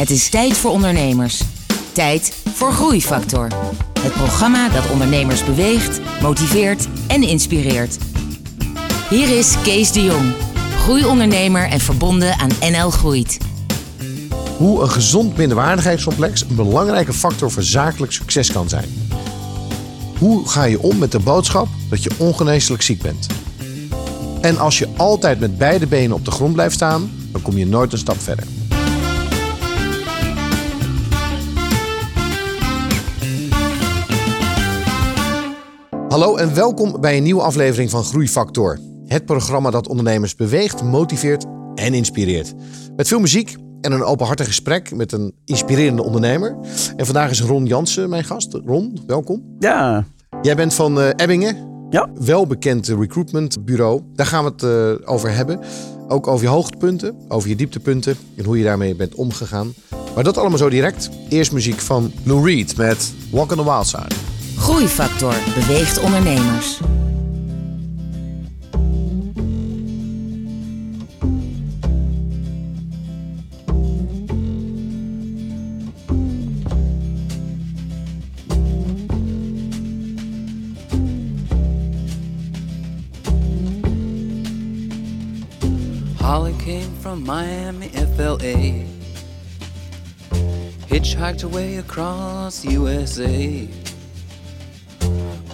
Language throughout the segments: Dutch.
Het is tijd voor ondernemers. Tijd voor Groeifactor. Het programma dat ondernemers beweegt, motiveert en inspireert. Hier is Kees de Jong, groeiondernemer en verbonden aan NL Groeit. Hoe een gezond minderwaardigheidscomplex een belangrijke factor voor zakelijk succes kan zijn. Hoe ga je om met de boodschap dat je ongeneeslijk ziek bent? En als je altijd met beide benen op de grond blijft staan, dan kom je nooit een stap verder. Hallo en welkom bij een nieuwe aflevering van Groeifactor. Het programma dat ondernemers beweegt, motiveert en inspireert. Met veel muziek en een openhartig gesprek met een inspirerende ondernemer. En vandaag is Ron Jansen mijn gast. Ron, welkom. Ja. Jij bent van uh, Ebbingen. Ja. Welbekend recruitmentbureau. Daar gaan we het uh, over hebben. Ook over je hoogtepunten, over je dieptepunten en hoe je daarmee bent omgegaan. Maar dat allemaal zo direct. Eerst muziek van Lou Reed met Walk on the Wild Side. Groeifactor beweegt ondernemers. Holly came from Miami, FLA. Hitchhiked away across USA.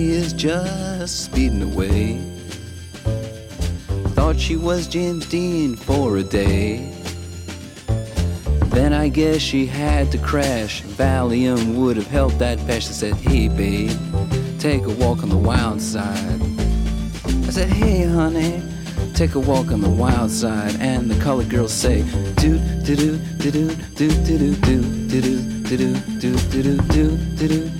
Jackie is just speeding away. Thought she was James Dean for a day. Then I guess she had to crash. Valium would have helped that patch. I said, Hey, babe, take a walk on the wild side. I said, Hey, honey, take a walk on the wild side. And the colored girls say, Do, do, do, do, do, do, do, do, do, do, do, do, do, do, do, do, do,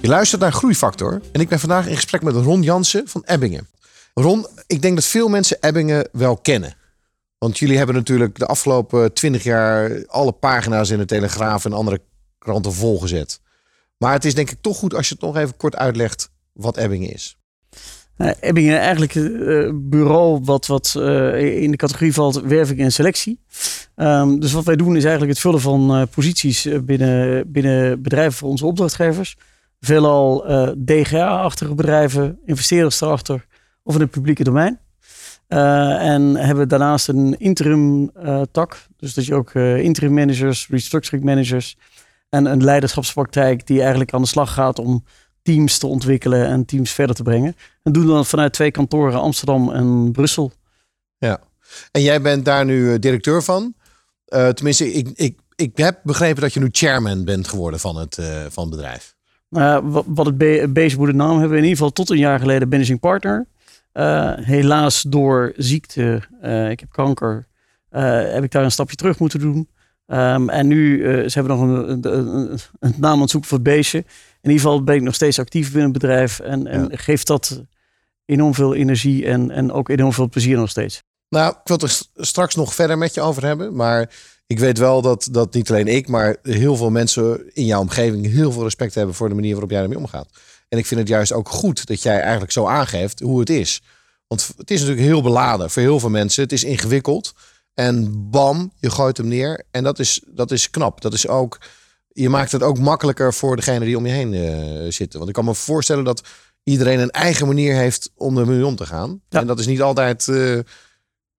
Je luistert naar Groeifactor en ik ben vandaag in gesprek met Ron Jansen van Ebbingen. Ron, ik denk dat veel mensen Ebbingen wel kennen. Want jullie hebben natuurlijk de afgelopen twintig jaar alle pagina's in de Telegraaf en andere kranten volgezet. Maar het is denk ik toch goed als je het nog even kort uitlegt wat Ebbingen is. Nou, Ebbingen eigenlijk een uh, bureau wat, wat uh, in de categorie valt werving en selectie. Um, dus wat wij doen is eigenlijk het vullen van uh, posities binnen, binnen bedrijven voor onze opdrachtgevers. Veelal DGA-achtige bedrijven, investeerders erachter of in het publieke domein. en hebben daarnaast een interim tak. Dus dat je ook interim managers, restructuring managers en een leiderschapspraktijk die eigenlijk aan de slag gaat om teams te ontwikkelen en teams verder te brengen. En doen dat vanuit twee kantoren Amsterdam en Brussel. Ja, en jij bent daar nu eh, directeur van. Uh, tenminste, ik, ik, ik heb begrepen dat je nu chairman bent geworden van het, uh, van het bedrijf. Uh, wat, het be naam hebben we in ieder geval tot een jaar geleden managing partner. helaas door ziekte, ik heb kanker, heb ik daar een stapje terug moeten doen. Um, en nu, ze hebben nog een, een, een, naam aan het zoeken voor het beestje. In ieder geval ben ik nog steeds actief binnen het bedrijf. En, en ja. geeft dat enorm veel energie en, en ook enorm veel plezier nog steeds. Nou, ik wil het er straks nog verder met je over hebben. Maar ik weet wel dat, dat niet alleen ik, maar heel veel mensen in jouw omgeving heel veel respect hebben voor de manier waarop jij ermee omgaat. En ik vind het juist ook goed dat jij eigenlijk zo aangeeft hoe het is. Want het is natuurlijk heel beladen voor heel veel mensen. Het is ingewikkeld. En bam, je gooit hem neer. En dat is, dat is knap. Dat is ook, je maakt het ook makkelijker voor degene die om je heen uh, zitten. Want ik kan me voorstellen dat iedereen een eigen manier heeft om ermee om te gaan. Ja. En dat is niet altijd uh,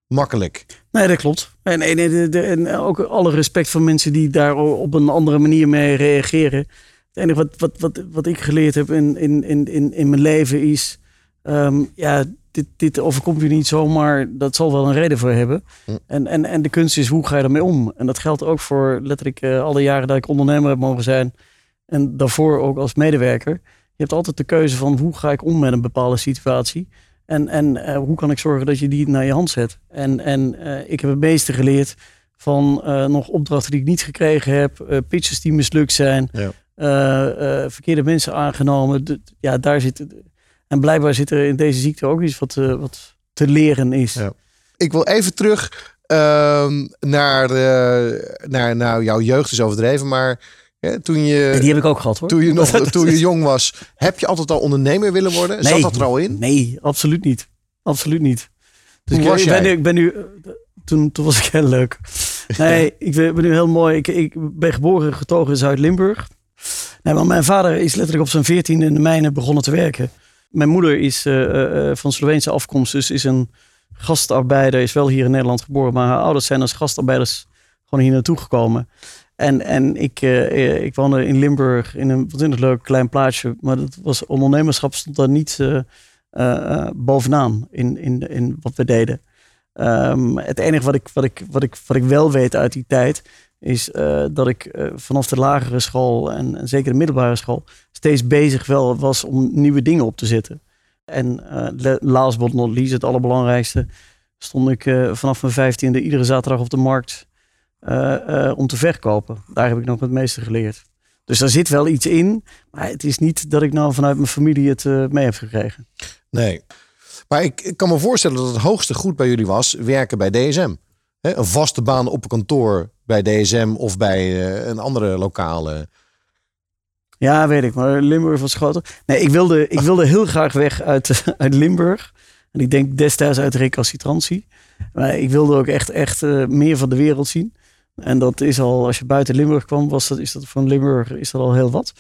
makkelijk. Nee, dat klopt. En, en, en, en, ook alle respect voor mensen die daar op een andere manier mee reageren. Het enige wat, wat, wat, wat ik geleerd heb in, in, in, in mijn leven is... Um, ja, dit, dit overkomt je niet zomaar. Dat zal wel een reden voor hebben. Hm. En, en, en de kunst is, hoe ga je ermee om? En dat geldt ook voor letterlijk uh, alle jaren dat ik ondernemer heb mogen zijn. En daarvoor ook als medewerker. Je hebt altijd de keuze van hoe ga ik om met een bepaalde situatie. En, en uh, hoe kan ik zorgen dat je die naar je hand zet. En, en uh, ik heb het meeste geleerd van nog opdrachten die ik niet gekregen heb. pitches die mislukt zijn. Ja. verkeerde mensen aangenomen. De, ja, daar zit en blijkbaar zit er in deze ziekte ook iets wat, uh, wat te leren is. Ja. Ik wil even terug uh, naar, naar nou, jouw jeugd is overdreven, maar toen je. Die heb ik ook gehad hoor. Toen je, nog, toen je jong was, heb je altijd al ondernemer willen worden? Nee, Zat dat er al in? Nee, absoluut niet. Absoluut niet. Dus ik, was ben, ik ben nu. Toen, toen was ik heel leuk. Nee, ik ben nu heel mooi. Ik, ik ben geboren en getogen in Zuid-Limburg. Nee, maar mijn vader is letterlijk op zijn veertiende in de mijnen begonnen te werken. Mijn moeder is uh, van Sloveense afkomst, dus is een gastarbeider, is wel hier in Nederland geboren, maar haar ouders zijn als gastarbeiders gewoon hier naartoe gekomen. En, en ik, ik woonde in Limburg in een wat leuk klein plaatsje, maar dat was ondernemerschap stond daar niet bovenaan in, in, in wat we deden. Um, het enige wat ik, wat, ik, wat, ik, wat ik wel weet uit die tijd is uh, dat ik uh, vanaf de lagere school en, zeker de middelbare school steeds bezig wel was om nieuwe dingen op te zetten. En uh, last but not least, het allerbelangrijkste, stond ik vanaf mijn vijftiende iedere zaterdag op de markt om te verkopen. Daar heb ik nog het meeste geleerd. Dus daar zit wel iets in, maar het is niet dat ik nou vanuit mijn familie het mee heb gekregen. Nee, maar ik, ik kan me voorstellen dat het hoogste goed bij jullie was werken bij DSM. een vaste baan op een kantoor bij DSM of bij uh, een andere lokale. Ja, weet ik. Maar Limburg was groter. Nee, ik wilde, ik wilde heel graag weg uit, uit Limburg. En ik denk destijds uit recalcitrantie. Maar ik wilde ook echt, echt uh, meer van de wereld zien. En dat is al, als je buiten Limburg kwam, was dat, is dat van Limburg is dat al heel wat.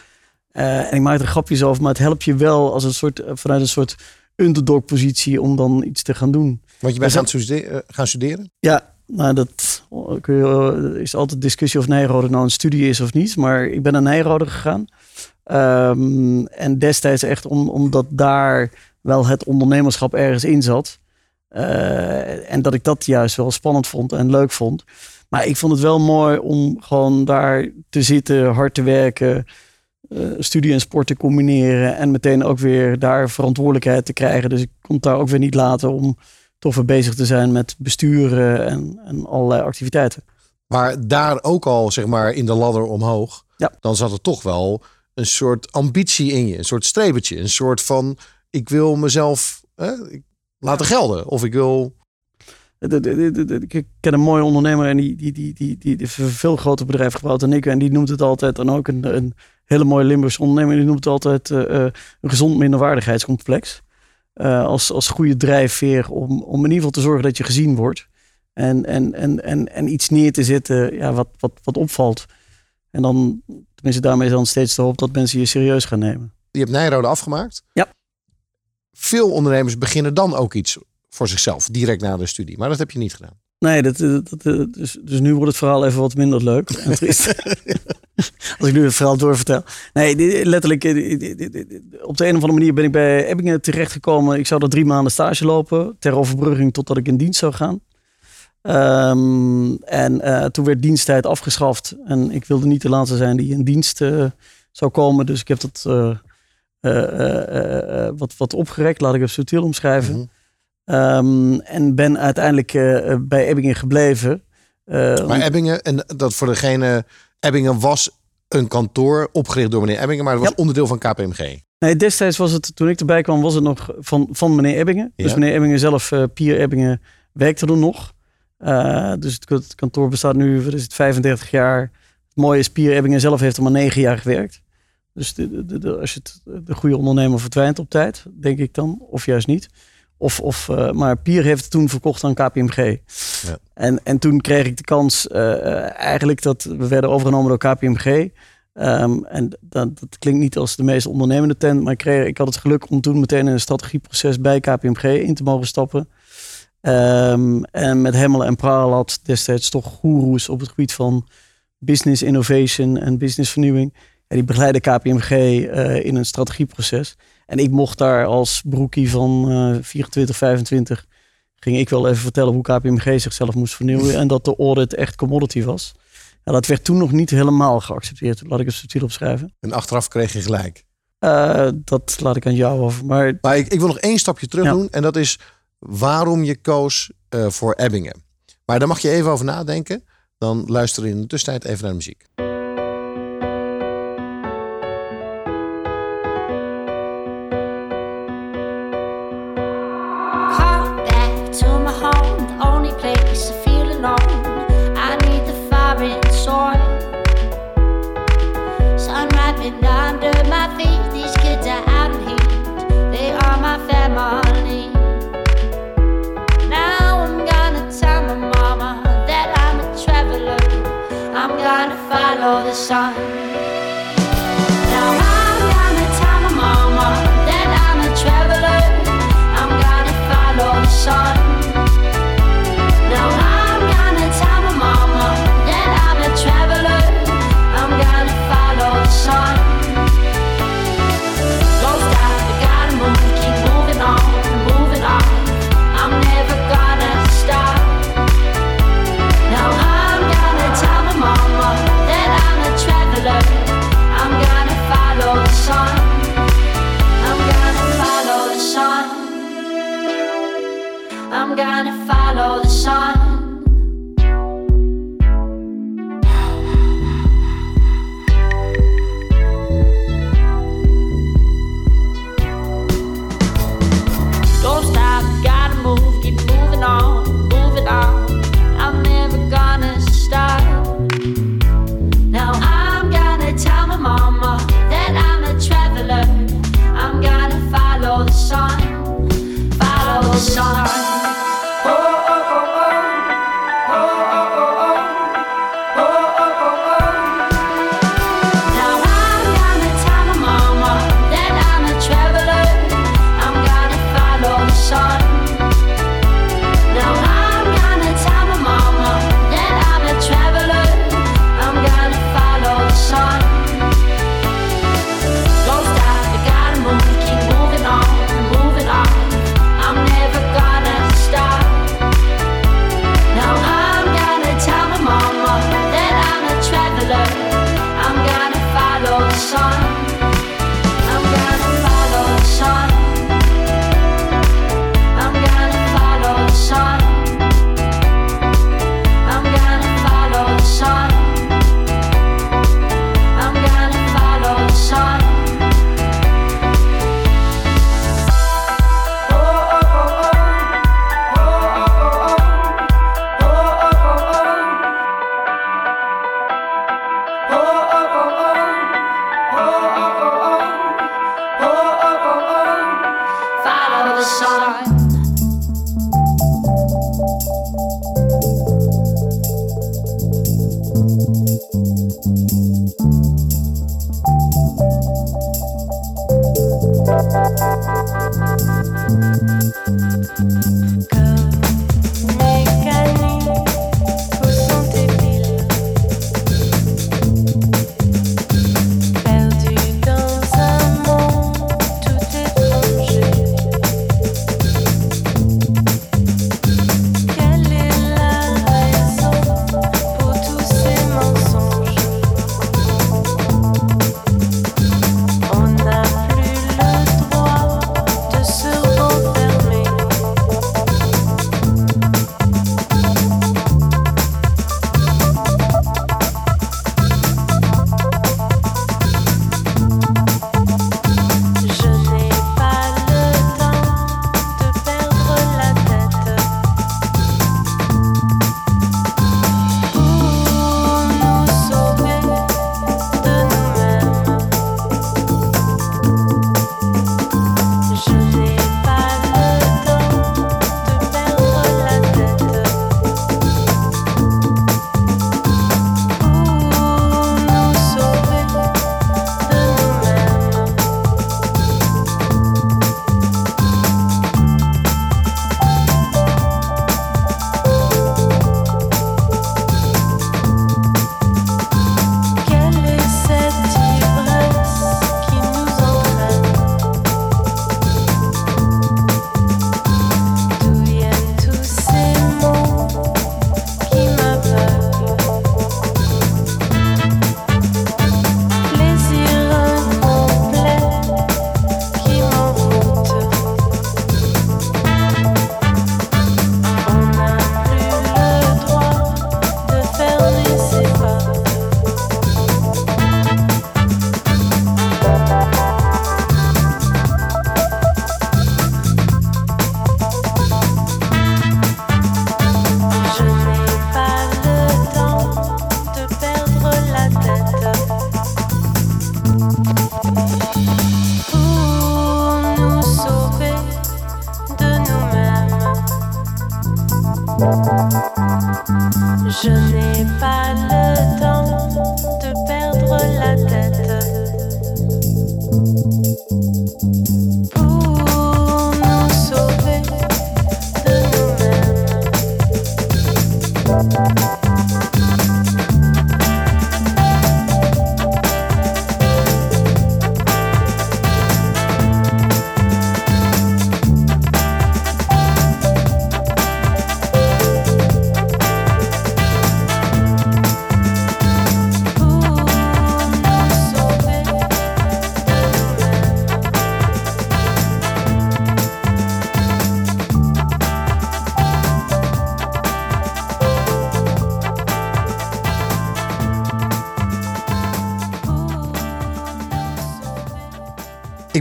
Uh, en ik maak er grapjes over, maar het helpt je wel als een soort, vanuit een soort underdog positie om dan iets te gaan doen. Want je bent gaan, studeren, gaan studeren? Ja, nou, dat kun je, is altijd discussie of Nijrode nou een studie is of niet. Maar ik ben naar Nijrode gegaan. Um, en destijds echt om, omdat daar wel het ondernemerschap ergens in zat. Uh, en dat ik dat juist wel spannend vond en leuk vond. Maar ik vond het wel mooi om gewoon daar te zitten, hard te werken, studie en sport te combineren. En meteen ook weer daar verantwoordelijkheid te krijgen. Dus ik kon daar ook weer niet laten om toffer bezig te zijn met besturen en, en allerlei activiteiten. Maar daar ook al, zeg maar, in de ladder omhoog, ja. dan zat er toch wel een soort ambitie in je, een soort strebertje, een soort van ik wil mezelf laten gelden of ik wil. Ik ken een mooie ondernemer en die, die, die, die, die, veel groter bedrijf gebouwd dan ik. En die noemt het altijd, en ook een, een hele mooie Limburgse ondernemer, die noemt het altijd uh, een gezond minderwaardigheidscomplex. Uh, als, als goede drijfveer om, om in ieder geval te zorgen dat je gezien wordt. En, en, en, en, en iets neer te zetten ja, wat, wat, wat opvalt. En dan, tenminste daarmee is dan steeds de hoop dat mensen je serieus gaan nemen. Je hebt Nijrode afgemaakt. Ja. Veel ondernemers beginnen dan ook iets voor zichzelf, direct na de studie. Maar dat heb je niet gedaan. Nee, dat, dat, dus, dus nu wordt het verhaal even wat minder leuk en triest. Als ik nu het verhaal doorvertel. Nee, letterlijk, op de een of andere manier ben ik bij Ebbingen terechtgekomen. Ik zou er drie maanden stage lopen, ter overbrugging totdat ik in dienst zou gaan. Um, en uh, toen werd diensttijd afgeschaft. En ik wilde niet de laatste zijn die in dienst uh, zou komen. Dus ik heb dat uh, wat, wat opgerekt. Laat ik het subtiel omschrijven. Mm um, en ben uiteindelijk bij Ebbingen gebleven. maar Ebbingen, en dat voor degene... Ebbingen was een kantoor opgericht door meneer Ebbingen. Maar het was ja. onderdeel van KPMG. Nee, destijds was het, toen ik erbij kwam, was het nog van, van meneer Ebbingen. Ja. Dus meneer Ebbingen zelf, Pier Ebbingen, werkte er nog. Uh, dus het, kantoor bestaat nu, is het, 35 jaar. Het mooie is, Pier Ebbingen zelf heeft er maar negen jaar gewerkt. Dus de, de, de, als je het, de goede ondernemer verdwijnt op tijd, denk ik dan, of juist niet. Of, of, uh, maar Pier heeft het toen verkocht aan KPMG. Ja. En, en toen kreeg ik de kans uh, eigenlijk dat we werden overgenomen door KPMG. Um, en dat, dat, klinkt niet als de meest ondernemende tent, maar ik, kreeg, ik had het geluk om toen meteen in een strategieproces bij KPMG in te mogen stappen. Um, en met Hemmel en Pralat destijds toch goeroes op het gebied van business innovation en business vernieuwing. En die begeleiden KPMG uh, eh, in een strategieproces. En ik mocht daar als broekie van uh, 24, 25, ging ik wel even vertellen hoe KPMG zichzelf moest vernieuwen. en dat de audit echt commodity was. En dat werd toen nog niet helemaal geaccepteerd. Laat ik het subtiel opschrijven. En achteraf kreeg je gelijk. Uh, dat laat ik aan jou over. Maar, maar ik, ik wil nog één stapje terug ja. doen. En dat is waarom je koos uh, voor Ebbingen. Maar daar mag je even over nadenken. Dan luister in de tussentijd even naar de muziek.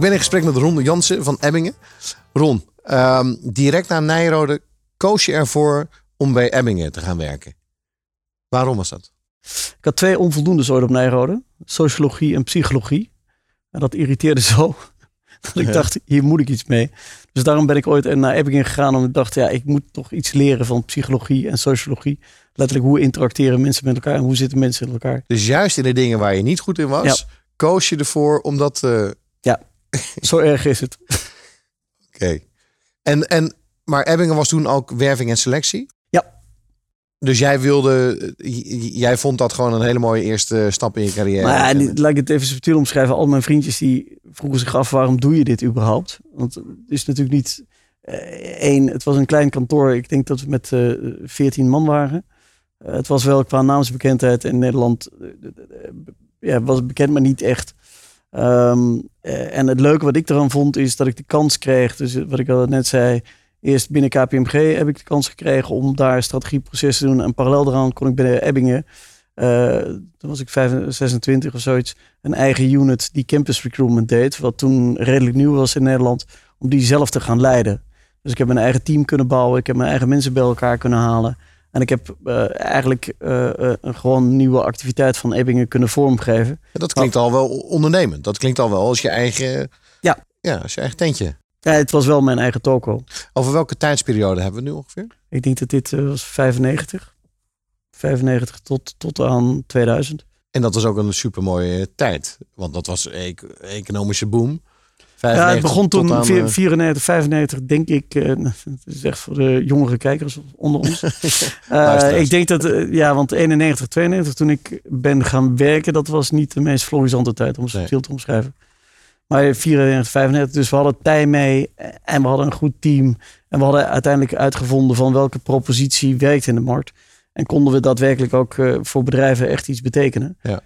Ben in gesprek met Ron Jansen van Ebbingen. Ron, ehm, direct na Nijrode koos je ervoor om bij Ebbingen te gaan werken. Waarom was dat? Ik had twee onvoldoendes ooit op Nijrode. Sociologie en psychologie. En dat irriteerde zo. Dat ik dacht, hier moet ik iets mee. Dus daarom ben ik ooit naar Ebbingen gegaan. Omdat ik dacht, ja, ik moet toch iets leren van psychologie en sociologie. Letterlijk, hoe interacteren mensen met elkaar en hoe zitten mensen in elkaar. Dus juist in de dingen waar je niet goed in was, koos je ervoor om dat ja, zo erg is het. Oké. En, en, maar Ebbingen was toen ook werving en selectie? Ja. Dus jij wilde, jij vond dat gewoon een hele mooie eerste stap in je carrière? Maar ja, laat ik het even subtiel omschrijven. Al mijn vriendjes die vroegen zich af, waarom doe je dit überhaupt? Want het is natuurlijk niet uh, één, het was een klein kantoor. Ik denk dat we met uh, 14 man waren. Uh, het was wel qua naamsbekendheid in Nederland, ja, was bekend, maar niet echt. Um, en het leuke wat ik eraan vond is dat ik de kans kreeg. Dus wat ik al net zei. Eerst binnen KPMG heb ik de kans gekregen om daar strategieprocessen te doen. En parallel daaraan kon ik bij de Ebbingen. Uh, toen was ik 25, 26 of zoiets. Een eigen unit die campus recruitment deed. Wat toen redelijk nieuw was in Nederland. Om die zelf te gaan leiden. Dus ik heb mijn eigen team kunnen bouwen. Ik heb mijn eigen mensen bij elkaar kunnen halen. En ik heb uh, eigenlijk uh, uh, een gewoon nieuwe activiteit van Ebbingen kunnen vormgeven. Ja, dat klinkt al wel ondernemend. Dat klinkt al wel als je eigen, ja. Ja, als je eigen tentje. Ja, het was wel mijn eigen toko. Over welke tijdsperiode hebben we nu ongeveer? Ik denk dat dit was 95. 95 tot, tot aan 2000. En dat was ook een supermooie tijd. Want dat was een economische boom ja, het begon toen aan, 94, 95, eh, denk ik. Uh, het is echt voor de jongere kijkers onder ons. uh, ik denk dat, uh, ja, want 91, 92, toen ik ben gaan werken, dat was niet de meest florissante tijd om het nee. te omschrijven. Maar 94, 95, dus we hadden tijd mee en we hadden een goed team. En we hadden uiteindelijk uitgevonden van welke propositie werkt in de markt. En konden we daadwerkelijk ook voor bedrijven echt iets betekenen. Ja.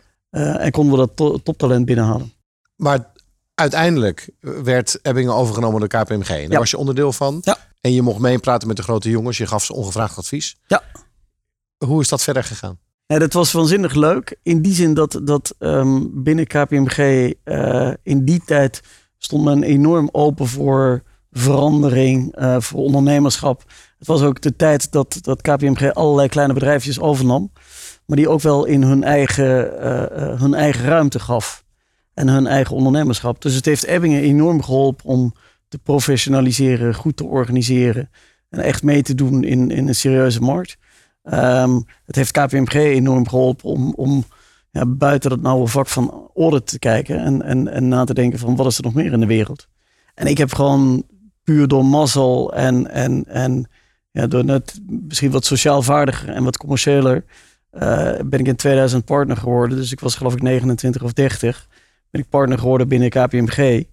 en konden we dat to toptalent binnenhalen. Maar uiteindelijk werd Ebbingen overgenomen door KPMG. Daar ja. was je onderdeel van. Ja. En je mocht meepraten met de grote jongens. Je gaf ze ongevraagd advies. Ja. Hoe is dat verder gegaan? Ja, dat was waanzinnig leuk. In die zin dat, dat um, binnen KPMG uh, in die tijd stond men enorm open voor verandering, uh, voor ondernemerschap. Het was ook de tijd dat, dat KPMG allerlei kleine bedrijfjes overnam. Maar die ook wel in hun eigen, uh, hun eigen ruimte gaf en hun eigen ondernemerschap. Dus het heeft Ebbingen enorm geholpen om te professionaliseren, goed te organiseren en echt mee te doen in, in een serieuze markt. Um, het heeft KPMG enorm geholpen om, om ja, buiten dat nauwe vak van audit te kijken en, en, en na te denken van wat is er nog meer in de wereld. En ik heb gewoon puur door mazzel en, en, en ja, door net misschien wat sociaal vaardiger en wat commerciëler, uh, ben ik in 2000 partner geworden. Dus ik was geloof ik 29 of 30 ben ik partner geworden binnen KPMG. Uh,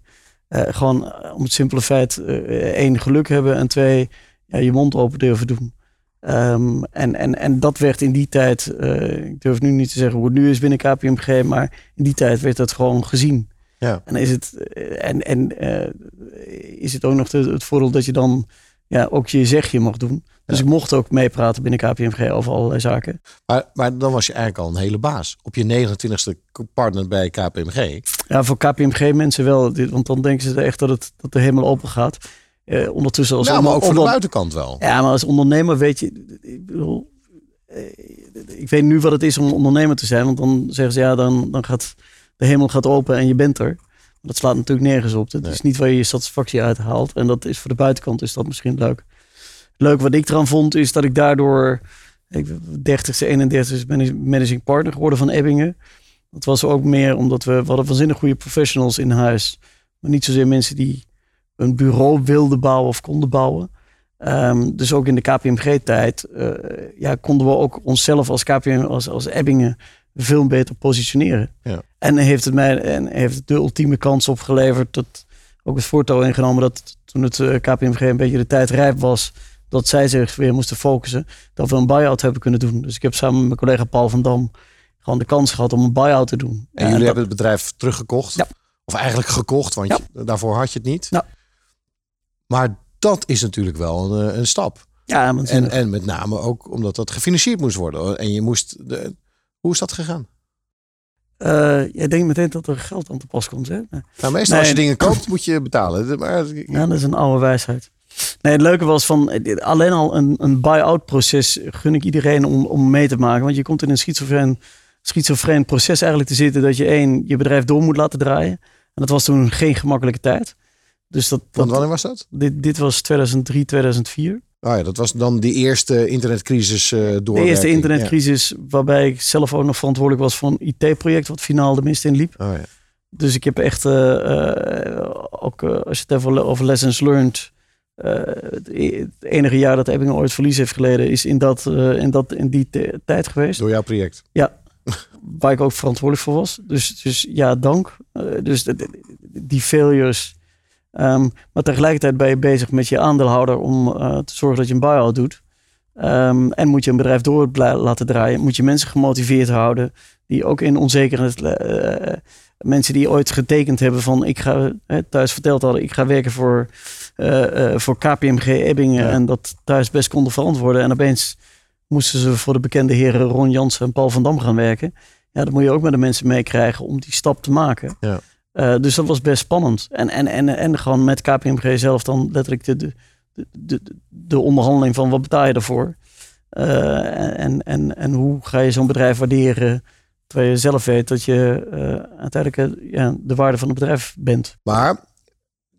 eh, gewoon eh, om het simpele feit, uh, één, geluk hebben en twee, ja, je mond open durven doen. Um, en, en, en dat werd in die tijd, uh, ik durf nu niet te zeggen hoe het nu is binnen KPMG, maar in die tijd werd dat gewoon gezien. Ja. En is het, en, en is het ook nog het voordeel dat je dan ja, ook je zegje mag doen. Dus ik mocht ook meepraten binnen KPMG over allerlei zaken. Maar, maar dan was je eigenlijk al een hele baas. Op je 29ste partner bij KPMG. Ja, voor KPMG mensen wel. Want dan denken ze echt dat het dat de helemaal open gaat. Eh, ondertussen als ja, maar ook voor de buitenkant wel. Ja, maar als ondernemer weet je... Ik bedoel, eh, ik weet nu wat het is om ondernemer te zijn. Want dan zeggen ze ja, dan, dan gaat de hemel gaat open en je bent er. Dat slaat natuurlijk nergens op. Het is niet waar je je satisfactie uithaalt. En dat is voor de buitenkant is dat misschien leuk leuk wat ik eraan vond, is dat ik daardoor ik 30ste, 31ste ben ik managing partner geworden van Ebbingen. Dat was ook meer omdat we, we hadden waanzinnig goede professionals in huis. Maar niet zozeer mensen die een bureau wilden bouwen of konden bouwen. Ehm, dus ook in de KPMG-tijd uh, ja, konden we ook onszelf als KPM, als, als Ebbingen, veel beter positioneren. Ja. En heeft het mij en heeft het de ultieme kans opgeleverd dat ook het voortouw ingenomen dat toen het eh, KPMG een beetje de tijd rijp was, dat zij zich weer moesten focussen, dat we een buy-out hebben kunnen doen. Dus ik heb samen met mijn collega Paul van Dam gewoon de kans gehad om een buy-out te doen. En, jullie hebben het bedrijf teruggekocht? Ja. Of eigenlijk gekocht, want daarvoor had je het niet. Ja. Maar dat is natuurlijk wel een, een stap. Ja, en, en met name ook omdat dat gefinancierd moest worden. En je moest. De, hoe is dat gegaan? Uh, je denkt meteen dat er geld aan te pas komt. Hè? Nou, meestal als je dingen koopt, moet je betalen. Maar... Ja, dat is een oude wijsheid. Nee, het leuke was van alleen al een, een buy-out proces gun ik iedereen om, om mee te maken. Want je komt in een schizofreen, schizofreen proces eigenlijk te zitten dat je één, je bedrijf door moet laten draaien. En dat was toen geen gemakkelijke tijd. Dus dat, Want wanneer was dat? Dit, dit was 2003, 2004. Ah ja, dat was dan die eerste internetcrisis uh, door. De eerste internetcrisis waarbij ik zelf ook nog verantwoordelijk was voor een IT-project wat finaal de mist in liep. Oh ja. Dus ik heb echt, uh, uh, ook als je het even over lessons learned, het, e-, het, enige jaar dat Ebbingen ooit verlies heeft geleden is in, dat, in, dat, in die tijd geweest. Door jouw project? Ja, waar ik ook verantwoordelijk voor was. Dus, dus ja, dank. dus die failures Um, maar tegelijkertijd ben je bezig met je aandeelhouder om uh, te zorgen dat je een buy-out doet. Um, en moet je een bedrijf door laten draaien. Moet je mensen gemotiveerd houden die ook in onzekerheid. Uh, mensen die ooit getekend hebben van ik ga thuis verteld hadden, ik ga werken voor, uh, voor KPMG Ebbingen. En dat thuis best konden verantwoorden. En opeens moesten ze voor de bekende heren Ron Jansen en Paul van Dam gaan werken. Ja, dan moet je ook met de mensen meekrijgen om die stap te maken. Ja. Uh, dus dat was best spannend. En, en, en, en gewoon met KPMG zelf dan letterlijk de, de, de, de onderhandeling van wat betaal je ervoor? Uh, en, en, en hoe ga je zo'n bedrijf waarderen? Terwijl je zelf weet dat je uh, uiteindelijk ja, de waarde van het bedrijf bent. Maar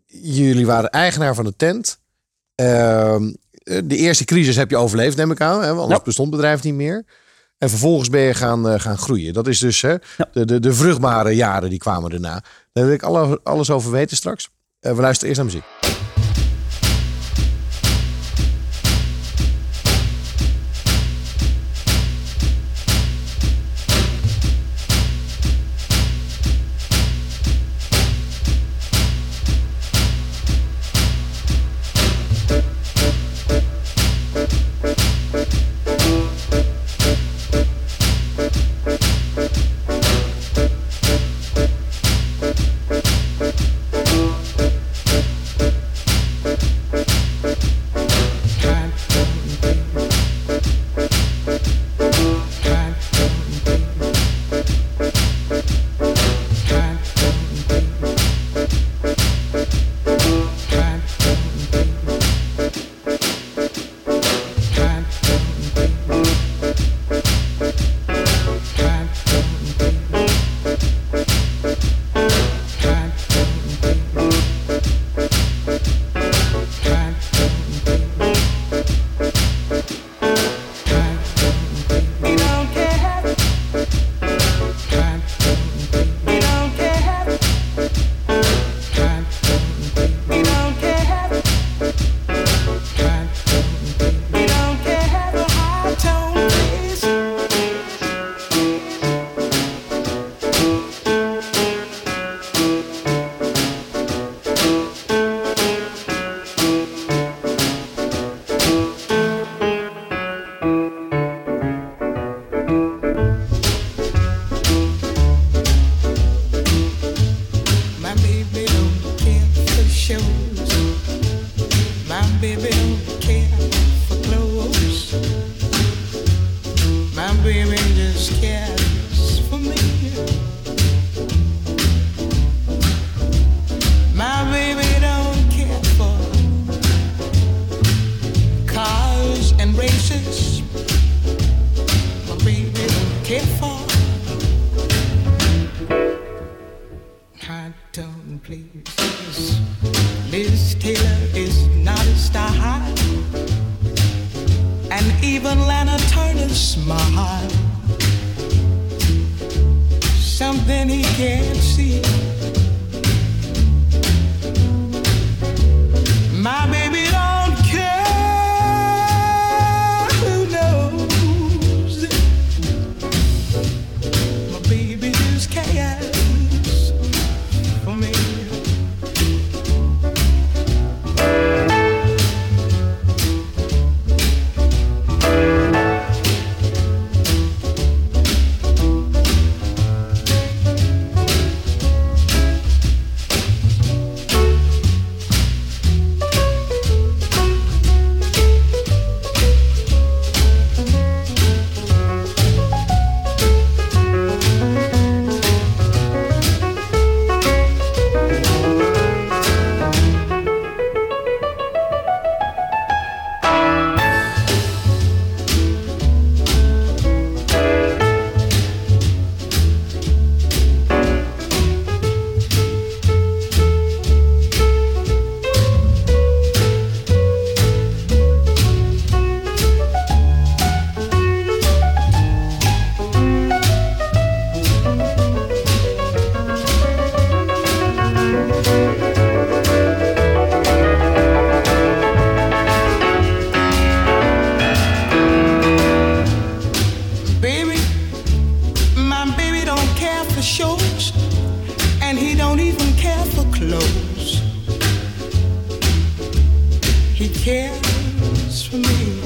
jullie waren eigenaar van de tent. Ehm, de eerste crisis heb je overleefd, neem ik aan. Hè? Want anders bestond het bedrijf niet meer. En vervolgens ben je gaan, gaan groeien. Dat is dus hè, de, de, de vruchtbare jaren die kwamen daarna. Daar wil ik alles over weten straks. Eh, we luisteren eerst naar muziek. He cares for me.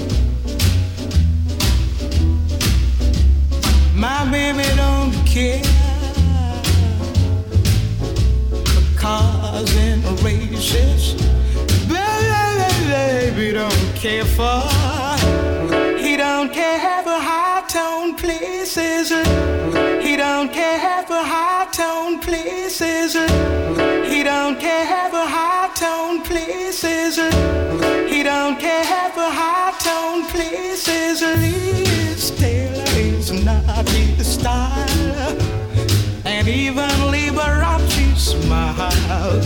My baby don't care for cars and races. Baby, don't care for. He don't care for high tone places. He don't care for high tone places. He don't care for high tone places. He don't care for high tone places. Liz Taylor is not his style, and even Liberace smile.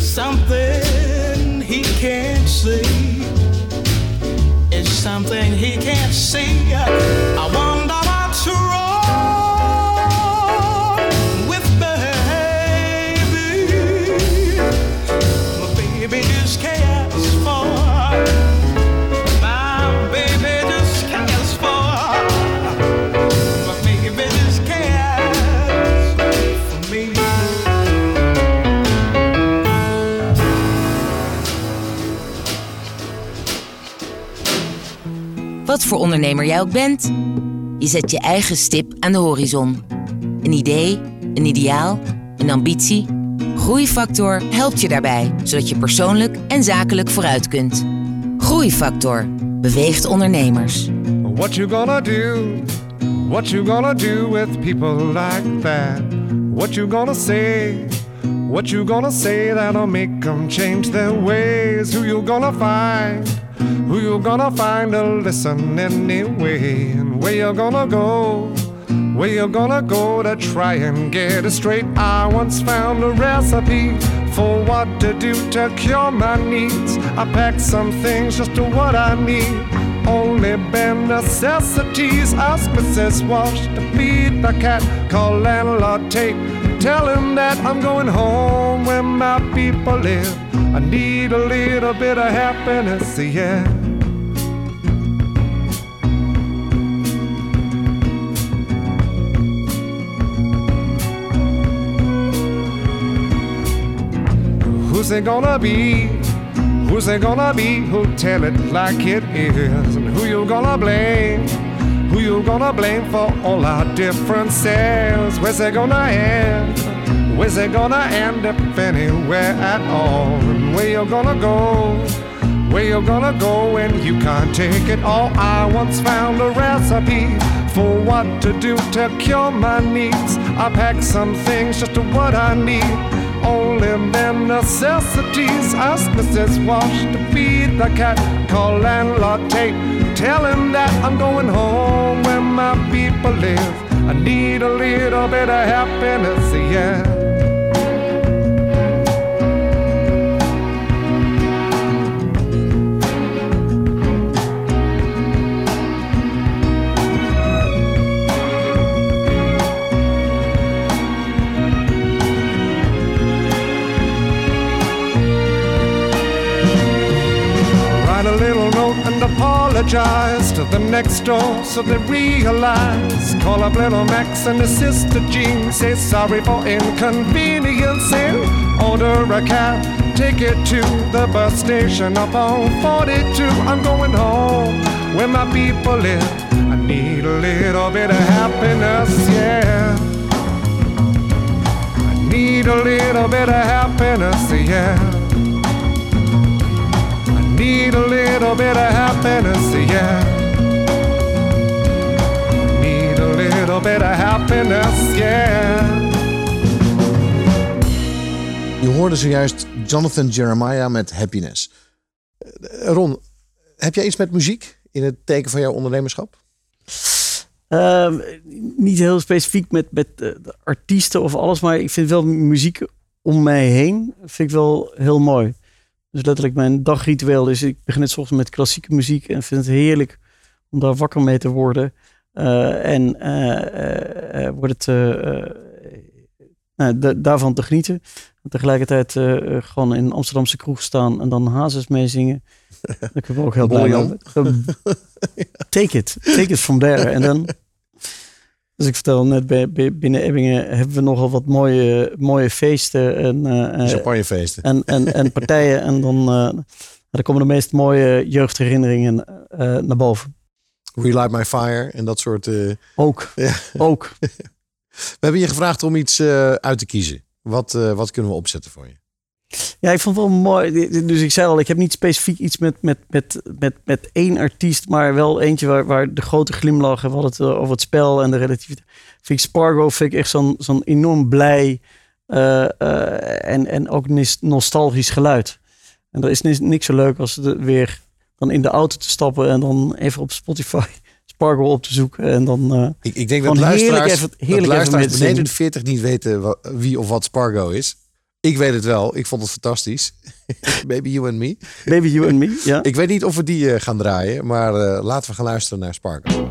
Something he can't see is something he can't see. Wat voor ondernemer jij ook bent, je zet je eigen stip aan de horizon. Een idee, een ideaal, een ambitie. Groeifactor helpt je daarbij, zodat je persoonlijk en zakelijk vooruit kunt. Groeifactor beweegt ondernemers. What you gonna do? What you gonna do with people like that? What you gonna say? What you gonna say that'll make them change their ways? Who you gonna find? Who you gonna find to listen anyway? And where you gonna go? Where you gonna go to try and get it straight? I once found a recipe for what to do to cure my needs. I packed some things just to what I need. Only bare necessities. Ask Mrs. Walsh to feed the cat. Call landlord Tate. Tell him that I'm going home where my people live. I need a little bit of happiness, yeah. Who's it gonna be? Who's it gonna be who'll tell it like it is? And who you gonna blame? Who you gonna blame for all our differences? Where's it gonna end? Where's it gonna end if anywhere at all? Where you gonna go? Where you gonna go when you can't take it all? I once found a recipe for what to do to cure my needs. I packed some things just to what I need. Only bare necessities. Ask Mrs. Wash to feed the cat. Call landlord Tate. Tell him that I'm going home where my people live. I need a little bit of happiness, yeah. Apologize to the next door so they realize. Call up little Max and his sister Jean. Say sorry for inconvenience inconveniencing. Order a cab, take it to the bus station up on 42. I'm going home where my people live. I need a little bit of happiness, yeah. I need a little bit of happiness, yeah little bit of happiness, yeah. Need a little bit of happiness, yeah. Je hoorde zojuist Jonathan Jeremiah met Happiness. Eh, Ron, heb jij iets met muziek in het teken van jouw ondernemerschap? Uh, niet heel specifiek met, met uh, artiesten of alles, maar ik vind wel muziek om mij heen vind ik wel heel mooi. Dus letterlijk mijn dagritueel is, ik begin het soms met klassieke muziek en vind het heerlijk om daar wakker mee te worden. Uh, en uh, wordt het daarvan te genieten. En tegelijkertijd gewoon in Amsterdamse kroeg staan en dan hazes meezingen. Daar kunnen we ook heel blij. Take it, take it from there. En dan dus ik vertel net, bij, binnen Ebbingen hebben we nogal wat mooie, mooie feesten. En, uh, Champagnefeesten. En, en, en partijen. en dan, uh, dan komen de meest mooie jeugdherinneringen naar boven. Relight My Fire en dat soort... Ook, ja. ook. we hebben je gevraagd om iets uit te kiezen. Wat, wat kunnen we opzetten voor je? Ja, ik vond het wel mooi. Dus ik zei al, ik heb niet specifiek iets met, met, met, met, met één artiest, maar wel eentje waar, waar de grote glimlach, we hadden het eh, over het spel en de relativiteit. Vind ik Spargo vind ik echt zo'n zo'n enorm blij uh, uh, en, en ook nostalgisch geluid. En er is niks zo leuk als de, weer dan in de auto te stappen en dan even op Spotify Spargo op te zoeken. En dan, uh, ik, ik denk dat luisteraars, heerlijk even, heerlijk dat luisteraars beneden de 40 niet weten wie of wat Spargo is. Ik weet het wel. Ik vond het fantastisch. Baby You and Me. Baby You and Me, ja. Ik weet niet of we die uh, gaan draaien, maar uh, laten we gaan luisteren naar Sparkle.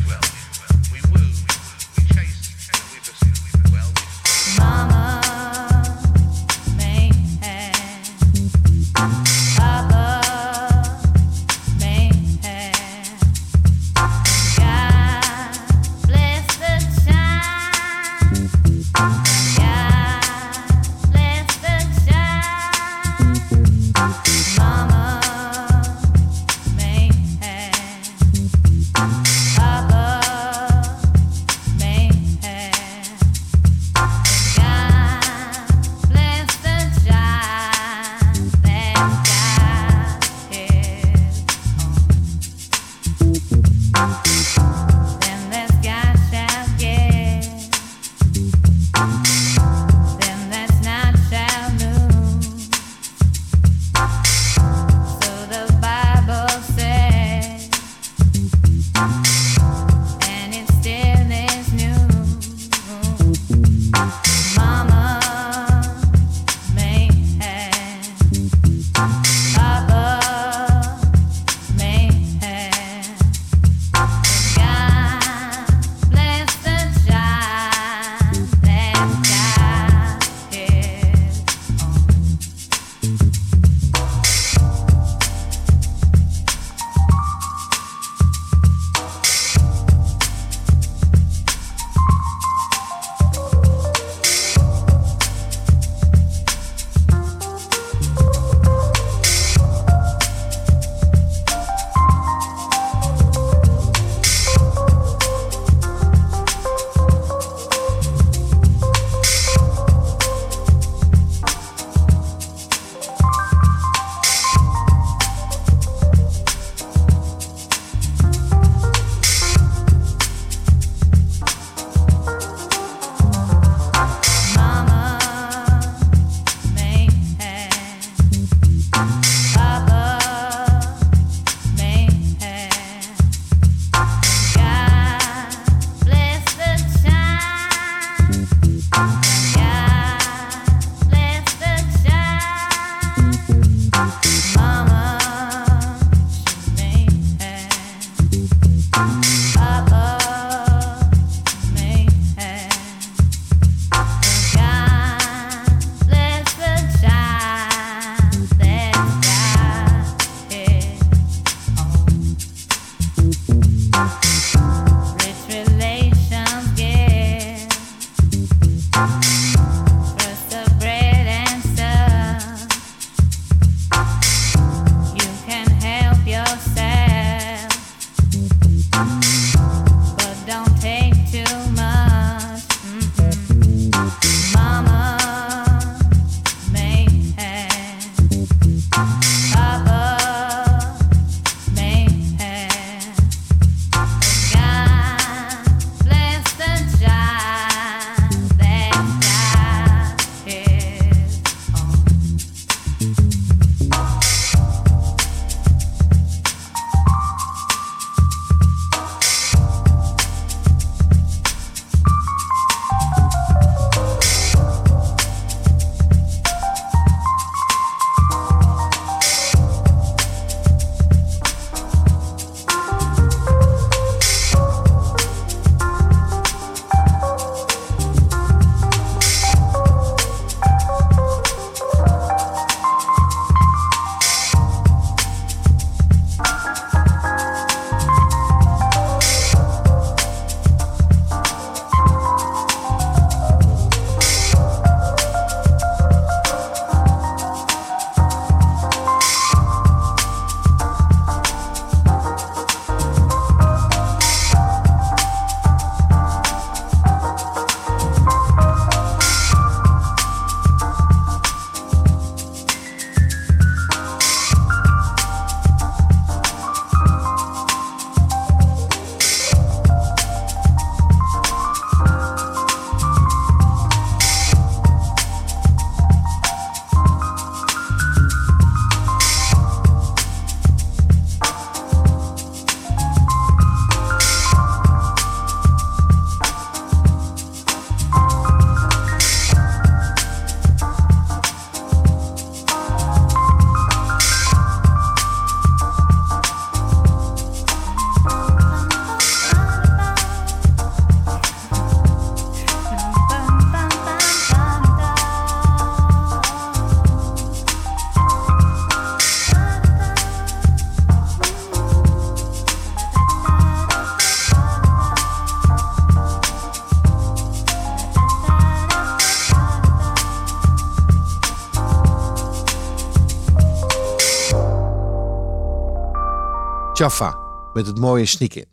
Jaffa met het mooie sneak in.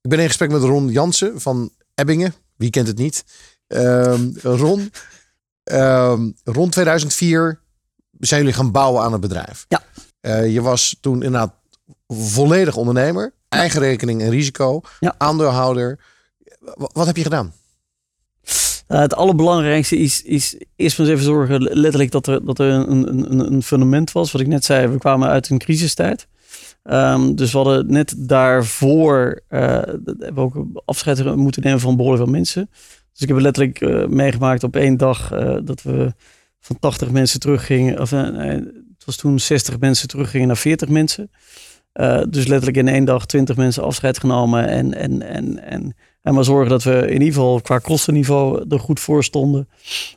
Ik ben in gesprek met Ron Jansen van Ebbingen. Wie kent het niet? Um, Ron, um, rond 2004 zijn jullie gaan bouwen aan het bedrijf. Ja. Uh, je was toen inderdaad volledig ondernemer. Eigen rekening en risico. Ja. Aandeelhouder. Wat heb je gedaan? Uh, het allerbelangrijkste is, is eerst maar eens even zorgen, letterlijk, dat er, dat er een, een, een fundament was. Wat ik net zei, we kwamen uit een crisistijd. Um, dus we hadden net daarvoor uh, hebben we ook afscheid moeten nemen van behoorlijk veel mensen. Dus ik heb letterlijk uh, meegemaakt op één dag uh, dat we van 80 mensen teruggingen. Of het was toen 60 mensen teruggingen naar 40 mensen. dus letterlijk in één dag 20 mensen afscheid genomen. En, en, en, en, en maar zorgen dat we in ieder geval qua kostenniveau er goed voor stonden.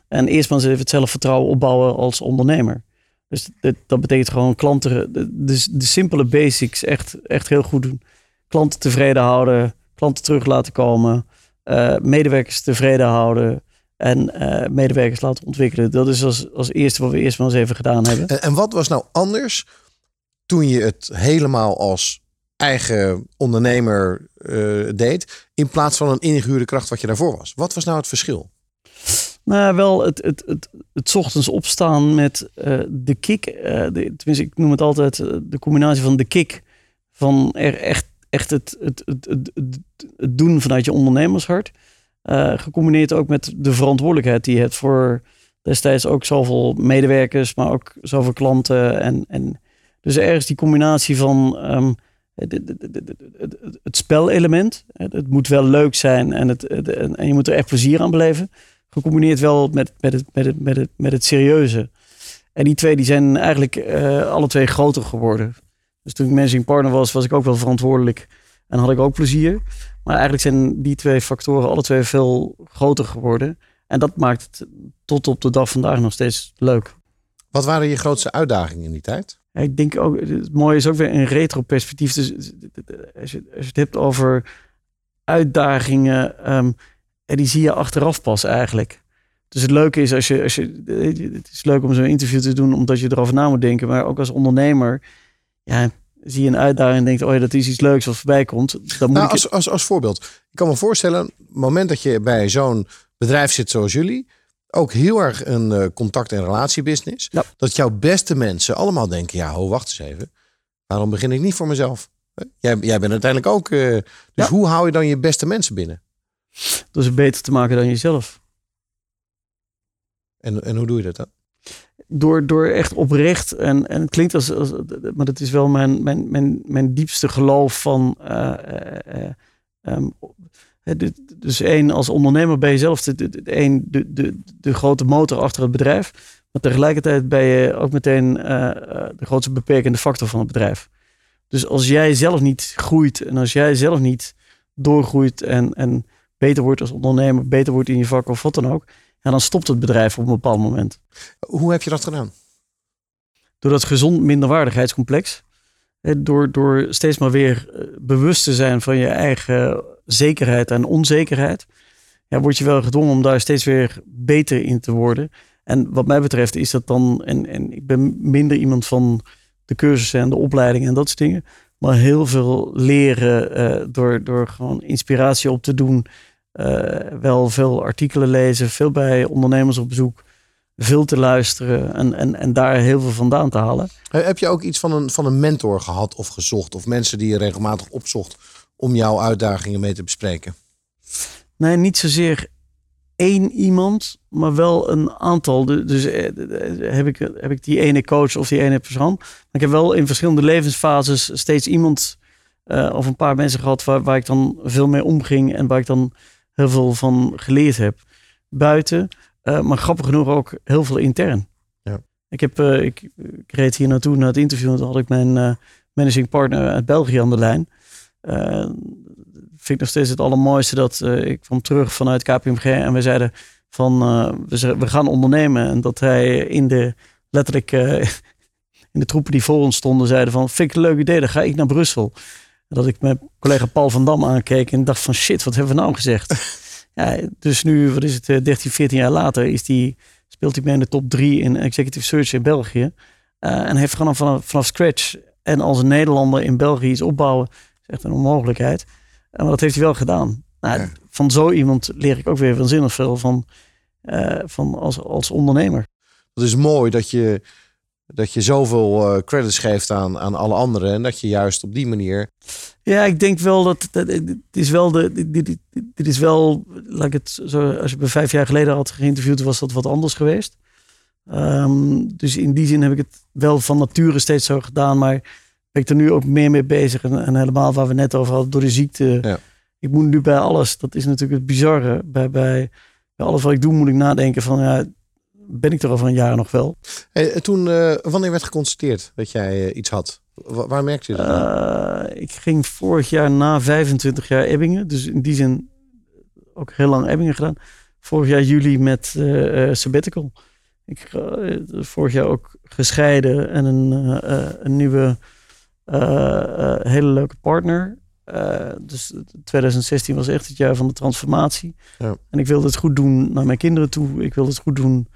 En eerst maar eens even het zelfvertrouwen opbouwen als ondernemer. Dus dat betekent gewoon klanten, de, de, simpele basics echt, echt heel goed doen. Klanten tevreden houden, klanten terug laten komen, uh, medewerkers tevreden houden en uh, medewerkers laten ontwikkelen. Dat is als, als eerste wat we eerst maar eens even gedaan hebben. En, wat was nou anders toen je het helemaal als eigen ondernemer uh, deed, in plaats van een ingehuurde kracht wat je daarvoor was? Wat was nou het verschil? Nou, wel het, het, het, het ochtends opstaan met uh, de kick. Uh, tenminste, ik noem het altijd uh, de combinatie van de kick. Van er echt, echt het, het, het, het, doen vanuit je ondernemershart. gecombineerd ook met de verantwoordelijkheid die je hebt voor destijds ook zoveel medewerkers, maar ook zoveel klanten. En, en dus ergens die combinatie van um, het spelelement. Het moet wel leuk zijn en, het, en je moet er echt plezier aan beleven gecombineerd wel met, met, het, met, het, met, het, met het serieuze. En die twee die zijn eigenlijk uh, alle twee groter geworden. Dus toen ik managing partner was, was ik ook wel verantwoordelijk en had ik ook plezier. Maar eigenlijk zijn die twee factoren alle twee veel groter geworden. En dat maakt het tot op de dag vandaag nog steeds leuk. Wat waren je grootste uitdagingen in die tijd? Ja, ik denk ook, het mooie is ook weer een retro perspectief. Dus als je, als je het hebt over uitdagingen, um, en die zie je achteraf pas eigenlijk. Dus het leuke is als je, als je het is leuk om zo'n interview te doen omdat je erover na moet denken, maar ook als ondernemer, ja, zie je een uitdaging en denkt, oh ja, dat is iets leuks wat voorbij komt. Dan moet nou, ik als, als, als voorbeeld, ik kan me voorstellen, het moment dat je bij zo'n bedrijf zit zoals jullie, ook heel erg een uh, contact- en relatiebusiness, ja. dat jouw beste mensen allemaal denken, ja, ho, wacht eens even, waarom begin ik niet voor mezelf? Jij, jij bent uiteindelijk ook, uh, dus Ja. hoe hou je dan je beste mensen binnen? Door ze beter te maken dan jezelf. En, en hoe doe je dat dan? Door, door echt oprecht, en, en het klinkt als, als maar dat is wel mijn, mijn, mijn, mijn diepste geloof van. dit- dus één, als ondernemer ben je zelf de, de, de, de, de, de grote motor achter het bedrijf. Maar tegelijkertijd ben je ook meteen de grootste beperkende factor van het bedrijf. Dus als jij zelf niet groeit en als jij zelf niet doorgroeit en, en beter wordt als ondernemer, beter wordt in je vak of wat dan ook, ja, dan stopt het bedrijf op een bepaald moment. Hoe heb je dat gedaan? Door dat gezond minderwaardigheidscomplex, door, door steeds maar weer eh, bewust te zijn van je eigen zekerheid en onzekerheid, ja, word je wel gedwongen om daar steeds weer beter in te worden. En wat mij betreft is dat dan, en, en ik ben minder iemand van de cursussen en de opleidingen en dat soort dingen, maar heel veel leren eh, door, door gewoon inspiratie op te doen. Eh, wel veel artikelen lezen, veel bij ondernemers op bezoek, veel te luisteren en, en, en daar heel veel vandaan te halen. Heb je ook iets van een, van een mentor gehad of gezocht? Of mensen die je regelmatig opzocht om jouw uitdagingen mee te bespreken? Nee, niet zozeer één iemand, maar wel een aantal. Du- Dus eh, heb ik, heb ik die ene coach of die ene persoon. Maar ik heb wel in verschillende levensfases steeds iemand eh, of een paar mensen gehad waar, waar ik dan veel mee omging en waar ik dan heel veel van geleerd heb. Buiten, eh, maar grappig genoeg ook heel veel intern. Ja. Ik, heb, eh, ik, ik reed hier naartoe naar het interview en toen had ik mijn eh, managing partner uit België aan de lijn. Vind ik nog steeds het allermooiste dat ik kwam terug vanuit KPMG en we zeiden van we, we gaan ondernemen. En dat hij in de letterlijk in de troepen die voor ons stonden zeiden van vind ik een leuk idee, dan ga ik naar Brussel. Dat ik mijn collega Paul van Dam aankeek en dacht van shit, wat hebben we nou gezegd? ja, dus nu, wat is het, eh, 13, 14 jaar later is die, speelt hij mee in de top 3 in Executive Search in België. Eh, en heeft gewoon vanaf, vanaf scratch En als een Nederlander in België iets opbouwen, is echt een onmogelijkheid. En dat heeft hij wel gedaan. Nou, Van zo iemand leer ik ook weer waanzinnig veel van, uh, van als, als ondernemer. Het is mooi dat je, dat je zoveel uh, credits geeft aan, aan alle anderen. En dat je juist op die manier. Ja, ik denk wel dat. dat dit is wel de. Dit, dit, is wel. Laat ik het zo. Als je me vijf jaar geleden had geïnterviewd, was dat wat anders geweest. Um, dus in die zin heb ik het wel van nature steeds zo gedaan. Maar ben ik er nu ook meer mee bezig. En, en helemaal waar we net over hadden, door de ziekte. Ja. Ik moet nu bij alles. Dat is natuurlijk het bizarre. Bij, bij, bij alles wat ik doe, moet ik nadenken van. Ja, ben ik er over een jaar nog wel. Hey, toen, uh, wanneer werd geconstateerd dat jij uh, iets had? waar merkte je dat? Ik ging vorig jaar na 25 jaar Ebbingen. Dus in die zin ook heel lang Ebbingen gedaan. Vorig jaar juli met sabbatical. Ik vorig jaar ook gescheiden en een, een nieuwe hele leuke partner. dus 2016 was echt het jaar van de transformatie. Ja. En ik wilde het goed doen naar mijn kinderen toe. Ik wilde het goed doen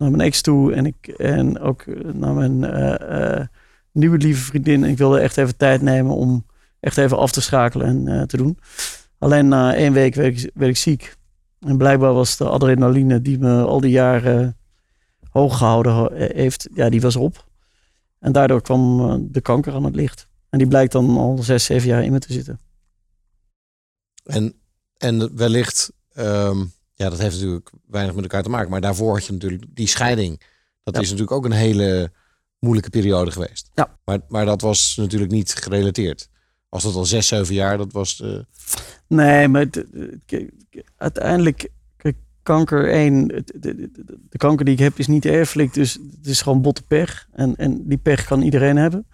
naar mijn ex toe en, ik, en ook naar mijn uh, uh, nieuwe lieve vriendin. Ik wilde echt even tijd nemen om echt even af te schakelen en uh, te doen. Alleen na één week werd ik, ziek. En blijkbaar was de adrenaline die me al die jaren hoog gehouden heeft, ja, die was op. En daardoor kwam de kanker aan het licht. En die blijkt dan al zes, zeven jaar in me te zitten. En, en wellicht um ja, dat heeft natuurlijk weinig met elkaar te maken. Maar daarvoor had je natuurlijk die scheiding. Dat is natuurlijk ook een hele moeilijke periode geweest. Ja. Maar, maar dat was natuurlijk niet gerelateerd. Was dat al zes, zeven jaar? Dat was. Uh... Nee, maar uiteindelijk, kanker één, de, de, de, kanker die ik heb is niet erfelijk, dus het is gewoon botte pech. En, en die pech kan iedereen hebben.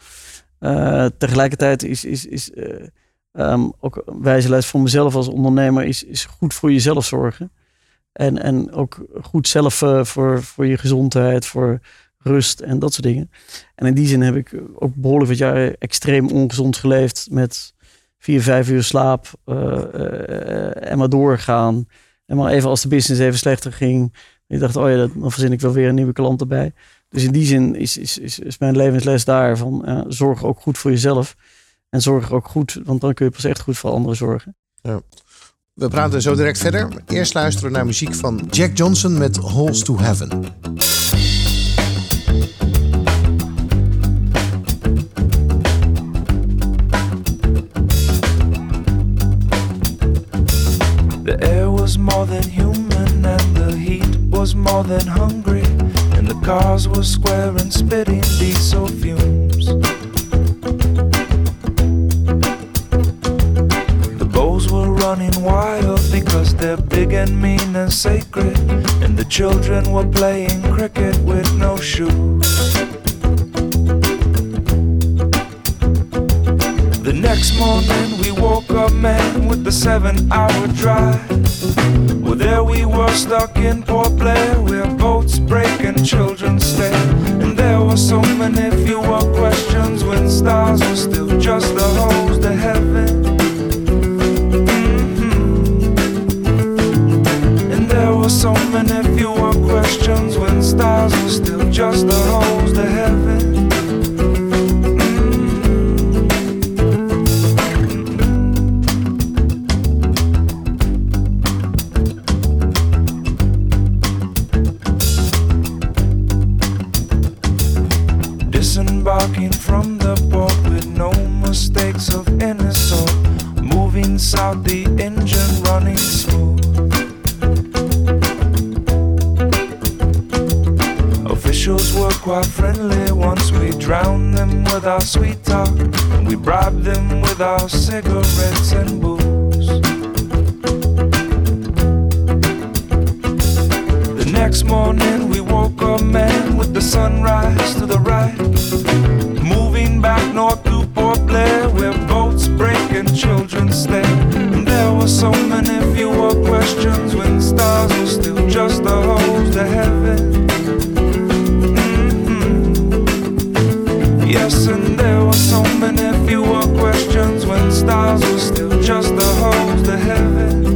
Uh, tegelijkertijd is, is, is uh, um, ook wijze les voor mezelf als ondernemer, is, is goed voor jezelf zorgen. En, en ook goed zelf uh, voor, voor je gezondheid, voor rust en dat soort dingen. En in die zin heb ik ook behoorlijk wat jaren extreem ongezond geleefd. Met vier, vijf uur slaap uh, uh, en maar doorgaan. En maar even als de business even slechter ging. Ik dacht, oh ja, dan verzin ik wel weer een nieuwe klant erbij. Dus in die zin is, is, is, is mijn levensles daar van zorg ook goed voor jezelf. En zorg ook goed, want dan kun je pas echt goed voor anderen zorgen. Ja. We praten zo direct verder. Eerst luisteren we naar muziek van Jack Johnson met Halls to Heaven. The air was more than human and the heat was more than hungry. And the cars were square and spitting diesel fumes. Running wild because they're big and mean and sacred. And the children were playing cricket with no shoes. The next morning we woke up, man, with the seven hour drive. Well, there we were stuck in Port Blair, where boats break and children stay. And there were so many fewer questions when stars were still just the holes to heaven. So many fewer questions when stars were still just the holes to heaven. Mm. Disembarking from the port with no mistakes of any sort, moving south, the engine running. Quite friendly once we drown them with our sweet talk we bribe them with our cigarettes and booze. The next morning we woke up, man, with the sunrise to the right, moving back north to Port Blair where boats break and children stay. And there were so many fewer questions when stars were still just the holes to heaven. And there were so many fewer questions when stars were still just the holes to heaven.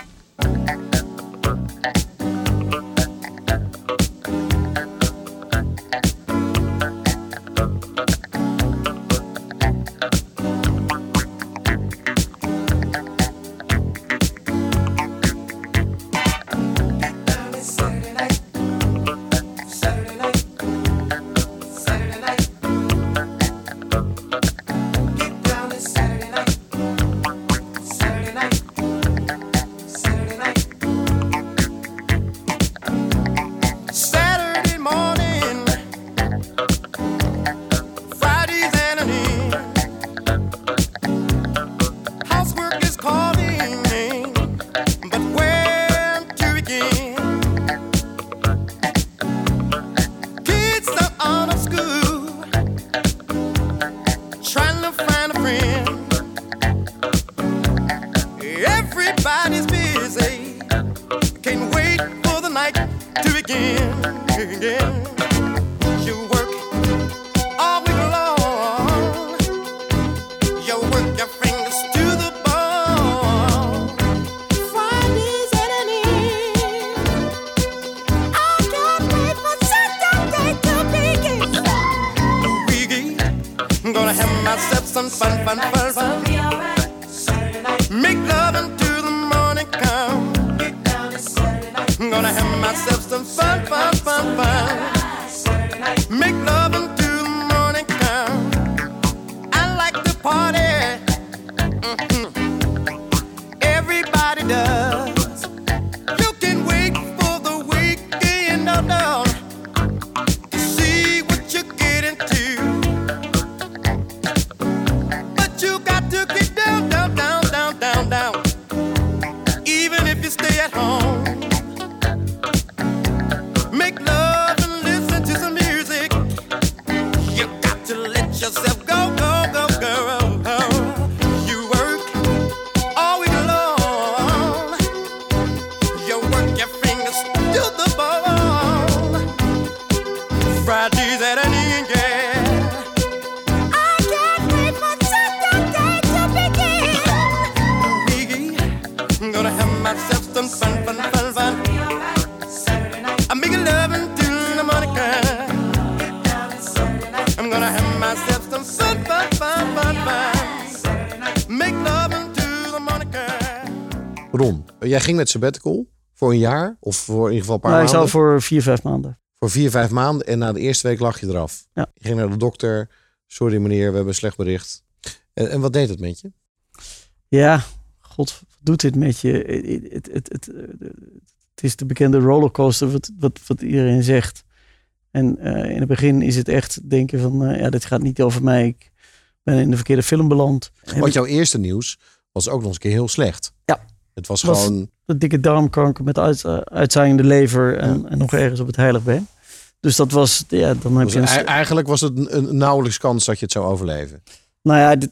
Ging met sabbatical voor een jaar of voor in ieder geval een paar nou, maanden? Ik zou voor vier, vijf maanden. Voor vier, vijf maanden en na de eerste week lag je eraf. Ja. Je ging naar de dokter. Sorry meneer, we hebben een slecht bericht. En, en wat deed het met je? Ja, god, wat doet dit met je? Het, het, het, het is de bekende rollercoaster wat, wat, wat iedereen zegt. En uh, in het begin is het echt denken van, uh, ja, dit gaat niet over mij. Ik ben in de verkeerde film beland. Want jouw eerste nieuws was ook nog eens een keer heel slecht. Ja. Het was, gewoon... De dikke darmkanker met uit, uh, uitzaaiende lever en, en, nog ergens op het heilig Dus dat was, ja, dan heb je... Een... Eigenlijk was het een, een, nauwelijks kans dat je het zou overleven. Nou ja, dit,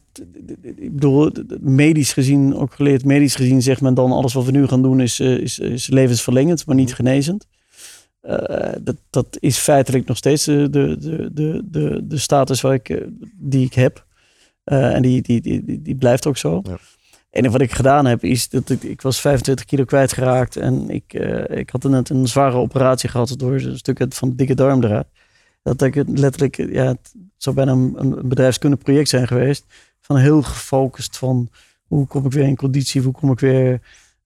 ik bedoel, medisch gezien, ook geleerd medisch gezien, zegt men dan alles wat we nu gaan doen is, eh, is, is levensverlengend, maar niet mhm. genezend. Uh, dat, dat is feitelijk nog steeds de, de, de, de, de status waar ik, die ik heb. Uh, en die, die, die, die, blijft ook zo. Ja. En wat ik gedaan heb, is dat ik, ik was 25 kilo kwijtgeraakt. En ik, uh, ik had net een zware operatie gehad door een stuk van de dikke darm eruit. Dat ik letterlijk, ja, het zou bijna een, een bedrijfskundig project zijn geweest. Van heel gefocust van hoe kom ik weer in conditie, hoe kom ik weer,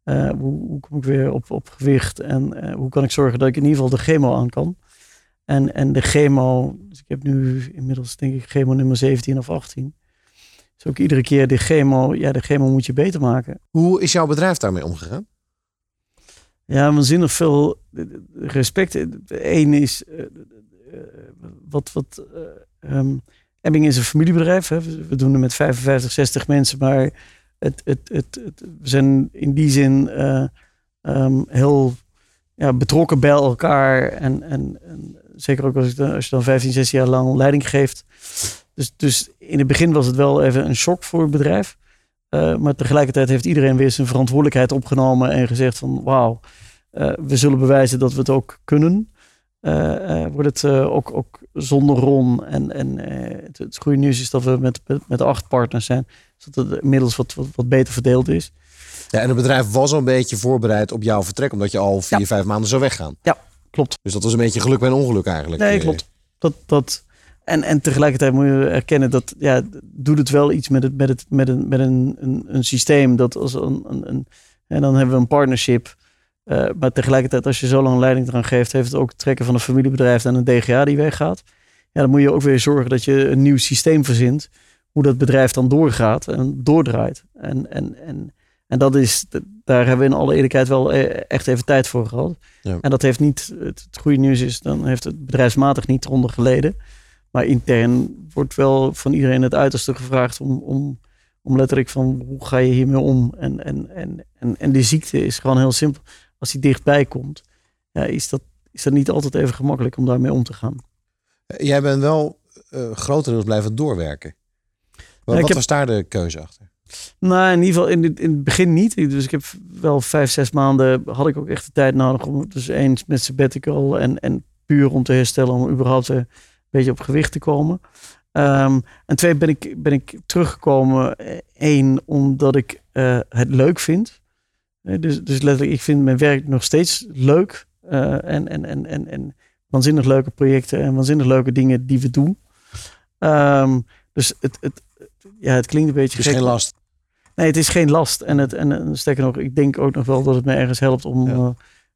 uh, hoe, kom ik weer op, op gewicht. En uh, hoe kan ik zorgen dat ik in ieder geval de chemo aan kan. En, en de chemo, dus ik heb nu inmiddels denk ik chemo nummer 17 of 18 is ook iedere keer de chemo, ja, de chemo moet je beter maken. Hoe is jouw bedrijf daarmee omgegaan? Ja, waanzinnig veel respect. Eén is uh, wat, wat um, Ebbing is een familiebedrijf. Hè. We doen het met 55, 60 mensen, maar het, het, het, we zijn in die zin uh, um, heel ja, betrokken bij elkaar. En, en, en zeker ook als, ik, als je dan 15, 16 jaar lang leiding geeft. Dus, dus in het begin was het wel even een shock voor het bedrijf. Uh, maar tegelijkertijd heeft iedereen weer zijn verantwoordelijkheid opgenomen en gezegd van wauw, uh, we zullen bewijzen dat we het ook kunnen. wordt het ook, ook zonder Ron. En, en het, het, goede nieuws is dat we met, met, acht partners zijn. Zodat het inmiddels wat, wat, wat beter verdeeld is. Ja, en het bedrijf was al een beetje voorbereid op jouw vertrek, omdat je al vier, vijf maanden zou weggaan. Ja, klopt. Dus dat was een beetje geluk bij een ongeluk eigenlijk. Nee, klopt. Dat, dat, en, en tegelijkertijd moet je erkennen dat ja, doet het wel iets met, het, met, het, met, een, met een, een, een systeem. Dat als een, een, een, en dan hebben we een partnership. Uh, maar tegelijkertijd, als je zo lang leiding eraan geeft, heeft het ook het trekken van een familiebedrijf en een DGA die weggaat. Ja, dan moet je ook weer zorgen dat je een nieuw systeem verzint. Hoe dat bedrijf dan doorgaat en doordraait. En, en, en, en dat is, daar hebben we in alle eerlijkheid wel e-, echt even tijd voor gehad. Ja. En dat heeft niet, het, het goede nieuws is, dan heeft het bedrijfsmatig niet eronder geleden. Maar intern wordt wel van iedereen het uiterste gevraagd om, om, om letterlijk van hoe ga je hiermee om? En, en, en, en, en die ziekte is gewoon heel simpel. Als die dichtbij komt, ja, is, dat, is dat niet altijd even gemakkelijk om daarmee om te gaan. Jij bent wel uh, grotendeels blijven doorwerken. Wat, wat was daar de keuze achter? Nou, in ieder geval in het, in het begin niet. Dus ik heb wel vijf, zes maanden had ik ook echt de tijd nodig om dus eens met sabbatical en, en puur om te herstellen, om überhaupt een beetje op gewicht te komen. Um, en twee, ben ik, ben ik teruggekomen. Eén, omdat ik uh, het leuk vind. Dus, dus letterlijk, ik vind mijn werk nog steeds leuk. Uh, en, en, en, en, en waanzinnig leuke projecten en waanzinnig leuke dingen die we doen. Um, dus het, het, ja, het klinkt een beetje. Het is geen last. Nee, het is geen last. En, het, en, en sterker nog, ik denk ook nog wel dat het me ergens helpt om ja.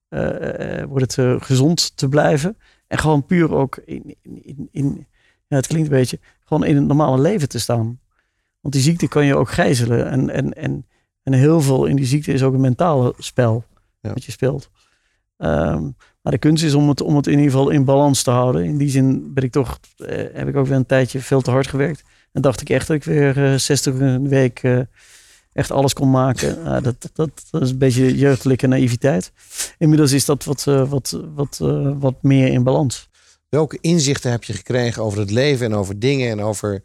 uh, wordt het, gezond te blijven. En gewoon puur ook in, in, in, ja, het klinkt een beetje, gewoon in het normale leven te staan. Want die ziekte kan je ook gijzelen. En, en, en, en heel veel in die ziekte is ook een mentale spel ja. wat je speelt. Um, maar de kunst is om het, om het in ieder geval in balans te houden. In die zin ben ik toch, eh, heb ik ook weer een tijdje veel te hard gewerkt. En dacht ik echt dat ik weer uh, 60 een week uh, echt alles kon maken. Uh, dat, dat, dat, is een beetje jeugdelijke naïviteit. Inmiddels is dat wat, uh, wat, wat, uh, wat meer in balans. Welke inzichten heb je gekregen over het leven en over dingen en over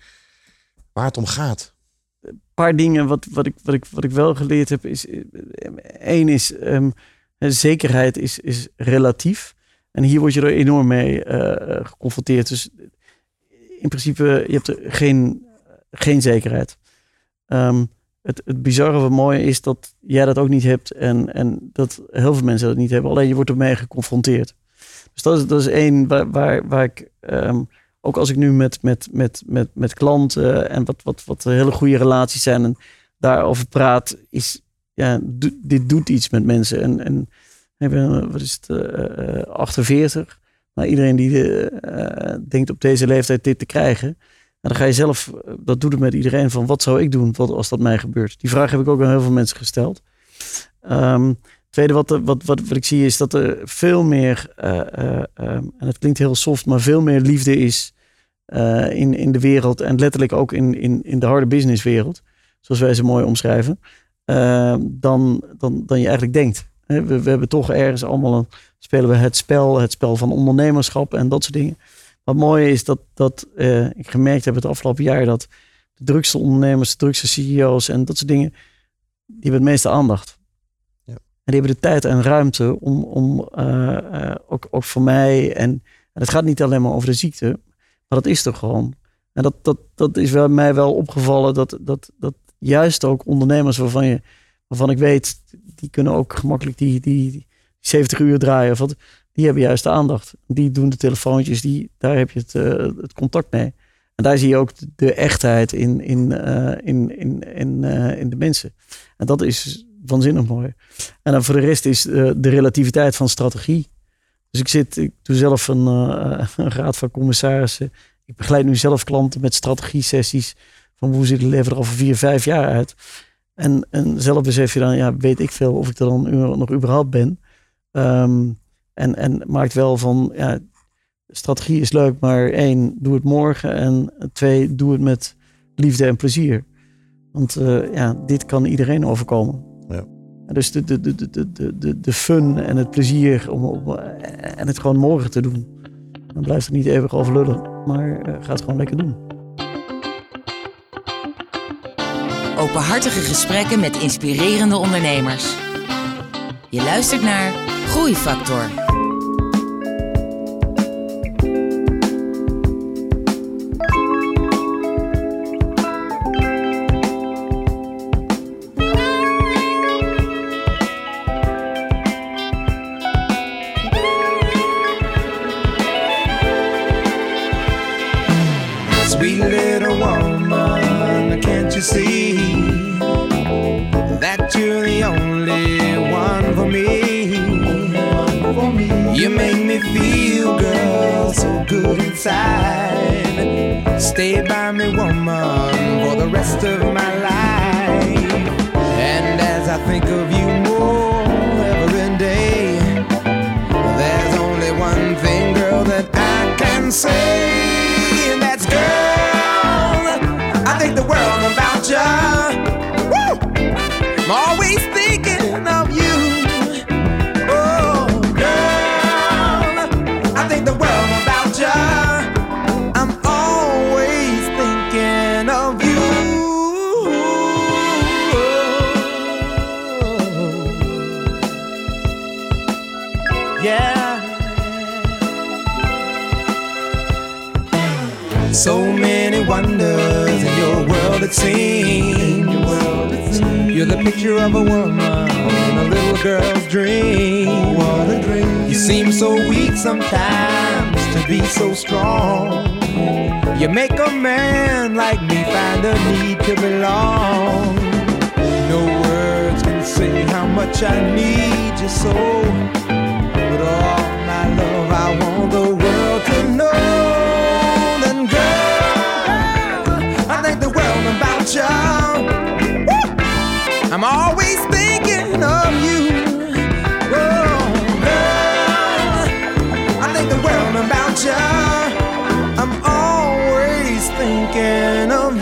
waar het om gaat? Een paar dingen wat, wat, ik, wat, ik, wat ik wel geleerd heb is... één is, um, zekerheid is, is relatief. En hier word je er enorm mee geconfronteerd. Dus in principe, je hebt er geen, geen zekerheid. Um, het, het bizarre wat mooi is dat jij dat ook niet hebt en, en dat heel veel mensen dat niet hebben. Alleen je wordt ermee geconfronteerd. Dus dat is, dat is één waar, waar, waar ik, um, ook als ik nu met, met, met, met, met klanten en wat, wat, wat hele goede relaties zijn en daarover praat, is, ja, dit doet iets met mensen. En, en hebben, wat is het, uh, uh, 48. Maar iedereen die denkt op deze leeftijd dit te krijgen, dan ga je zelf, eh, dat doet het met iedereen, van wat zou ik doen wat, als dat mij gebeurt? Die vraag heb ik ook aan heel veel mensen gesteld. Um, tweede wat, wat, wat, wat ik zie is dat er veel meer, uh, um, en het klinkt heel soft, maar veel meer liefde is in, in de wereld en letterlijk ook in, in, in de harde businesswereld, zoals wij ze mooi omschrijven, ehm, dan, dan, dan je eigenlijk denkt. We, we hebben toch ergens allemaal een, spelen we het spel, het spel van ondernemerschap en dat soort dingen. Wat mooi is dat, dat uh, ik gemerkt heb het afgelopen jaar dat de drukste ondernemers, de drukste CEO's en dat soort dingen, die hebben het meeste aandacht. Ja. En die hebben de tijd en ruimte om, om uh, uh, ook, ook voor mij, en, en het gaat niet alleen maar over de ziekte, maar dat is er gewoon. En dat, dat, dat is wel, mij wel opgevallen, dat, dat, dat juist ook ondernemers waarvan, je, waarvan ik weet, die kunnen ook gemakkelijk die, die, die 70 uur draaien. Of wat, die hebben juist de aandacht. Die doen de telefoontjes, die, daar heb je het, uh, het contact mee. En daar zie je ook de, echtheid in, in, uh, in, in, in, uh, in de mensen. En dat is waanzinnig mooi. En dan voor de rest is de relativiteit van strategie. Dus ik zit, ik doe zelf een, een raad van commissarissen. Ik begeleid nu zelf klanten met strategie-sessies. Van hoe ziet het leven er over vier, vijf jaar uit? En, en zelf besef je dan, ja, weet ik veel of ik er dan nog überhaupt ben. Um, en, en maakt wel van, ja, strategie is leuk, maar één, doe het morgen. En twee, doe het met liefde en plezier. Want uh, ja, dit kan iedereen overkomen. Ja. Dus de, de, de, de, de, de, de fun en het plezier om, om, en het gewoon morgen te doen. Dan blijft het niet eeuwig over lullen, maar uh, ga het gewoon lekker doen. Openhartige gesprekken met inspirerende ondernemers. Je luistert naar Groeifactor. inside. Stay by me, woman, for the rest of my life. And as I think of you more every day, there's only one thing, girl, that I can say, and that's girl. I think the world about you. Woo! Always So many wonders in your world it seems. You're the picture of a woman in a little girl's dream. What a dream. You seem so weak sometimes to be so strong. You make a man like me find a need to belong. No words can say how much I need you so. But all my love, I want the child. Woo! I'm always thinking of you. Oh, girl, I think the world about you. I'm always thinking of you.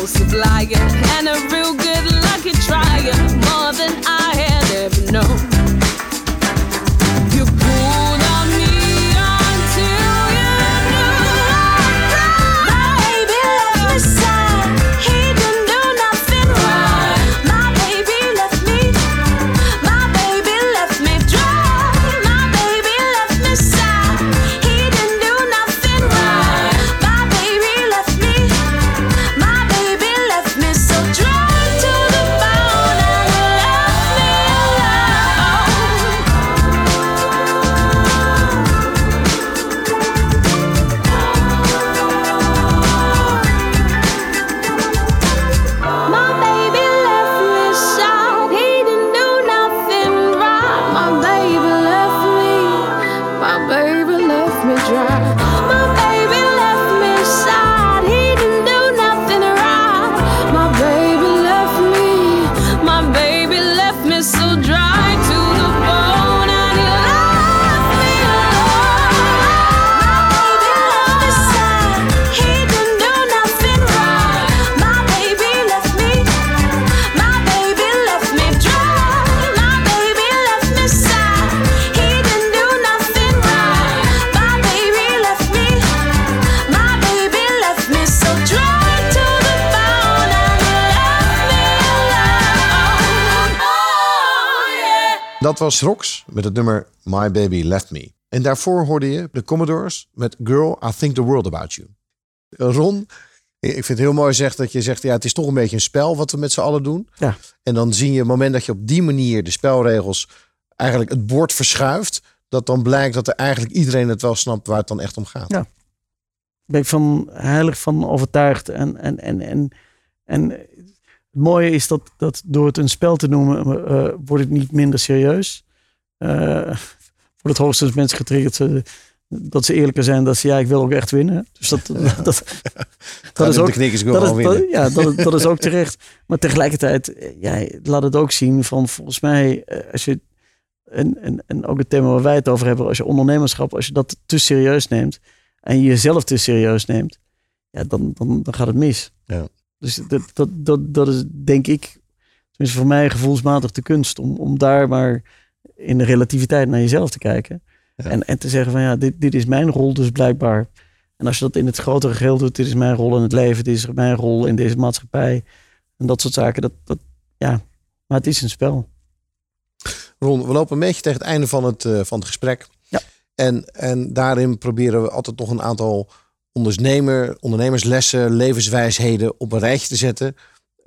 Compulsive liar, and a real good lucky trier, more than I had ever known. Was Rox met het nummer My Baby Left Me. En daarvoor hoorde je de Commodores met Girl, I Think the World About You. Ron, ik vind het heel mooi zegt dat je zegt, ja, het is toch een beetje een spel wat we met z'n allen doen. Ja. En dan zie je het moment dat je op die manier de spelregels, eigenlijk het bord verschuift, dat dan blijkt dat er eigenlijk iedereen het wel snapt waar het dan echt om gaat. Ja. ben ik van heilig van overtuigd. En, en, en, en, en het mooie is dat, dat door het een spel te noemen, eh, wordt het niet minder serieus. Eh, wordt het hoogstens mensen getriggerd eh, dat ze eerlijker zijn. Dat ze, ja, ik wil ook echt winnen. Dus dat, dat, dat, is ook, de dat, is, winnen. ja, dat, dat is ook terecht. Maar tegelijkertijd, ja, laat het ook zien van volgens mij, als je, en, en, en ook het thema waar wij het over hebben, als je ondernemerschap, als je dat te serieus neemt en je jezelf te serieus neemt, ja, dan, dan, dan gaat het mis. Ja. Dus dat, dat, dat, dat is denk ik, tenminste voor mij gevoelsmatig de kunst, om, om daar maar in de relativiteit naar jezelf te kijken. En, en te zeggen van ja, dit, dit is mijn rol dus blijkbaar. En als je dat in het grotere geheel doet, dit is mijn rol in het leven, dit is mijn rol in deze maatschappij. En dat soort zaken, dat, dat ja, maar het is een spel. Ron, we lopen een beetje tegen het einde van het, eh, van het gesprek. Ja. En, en daarin proberen we altijd nog een aantal ondernemer, ondernemerslessen, levenswijsheden op een rijtje te zetten.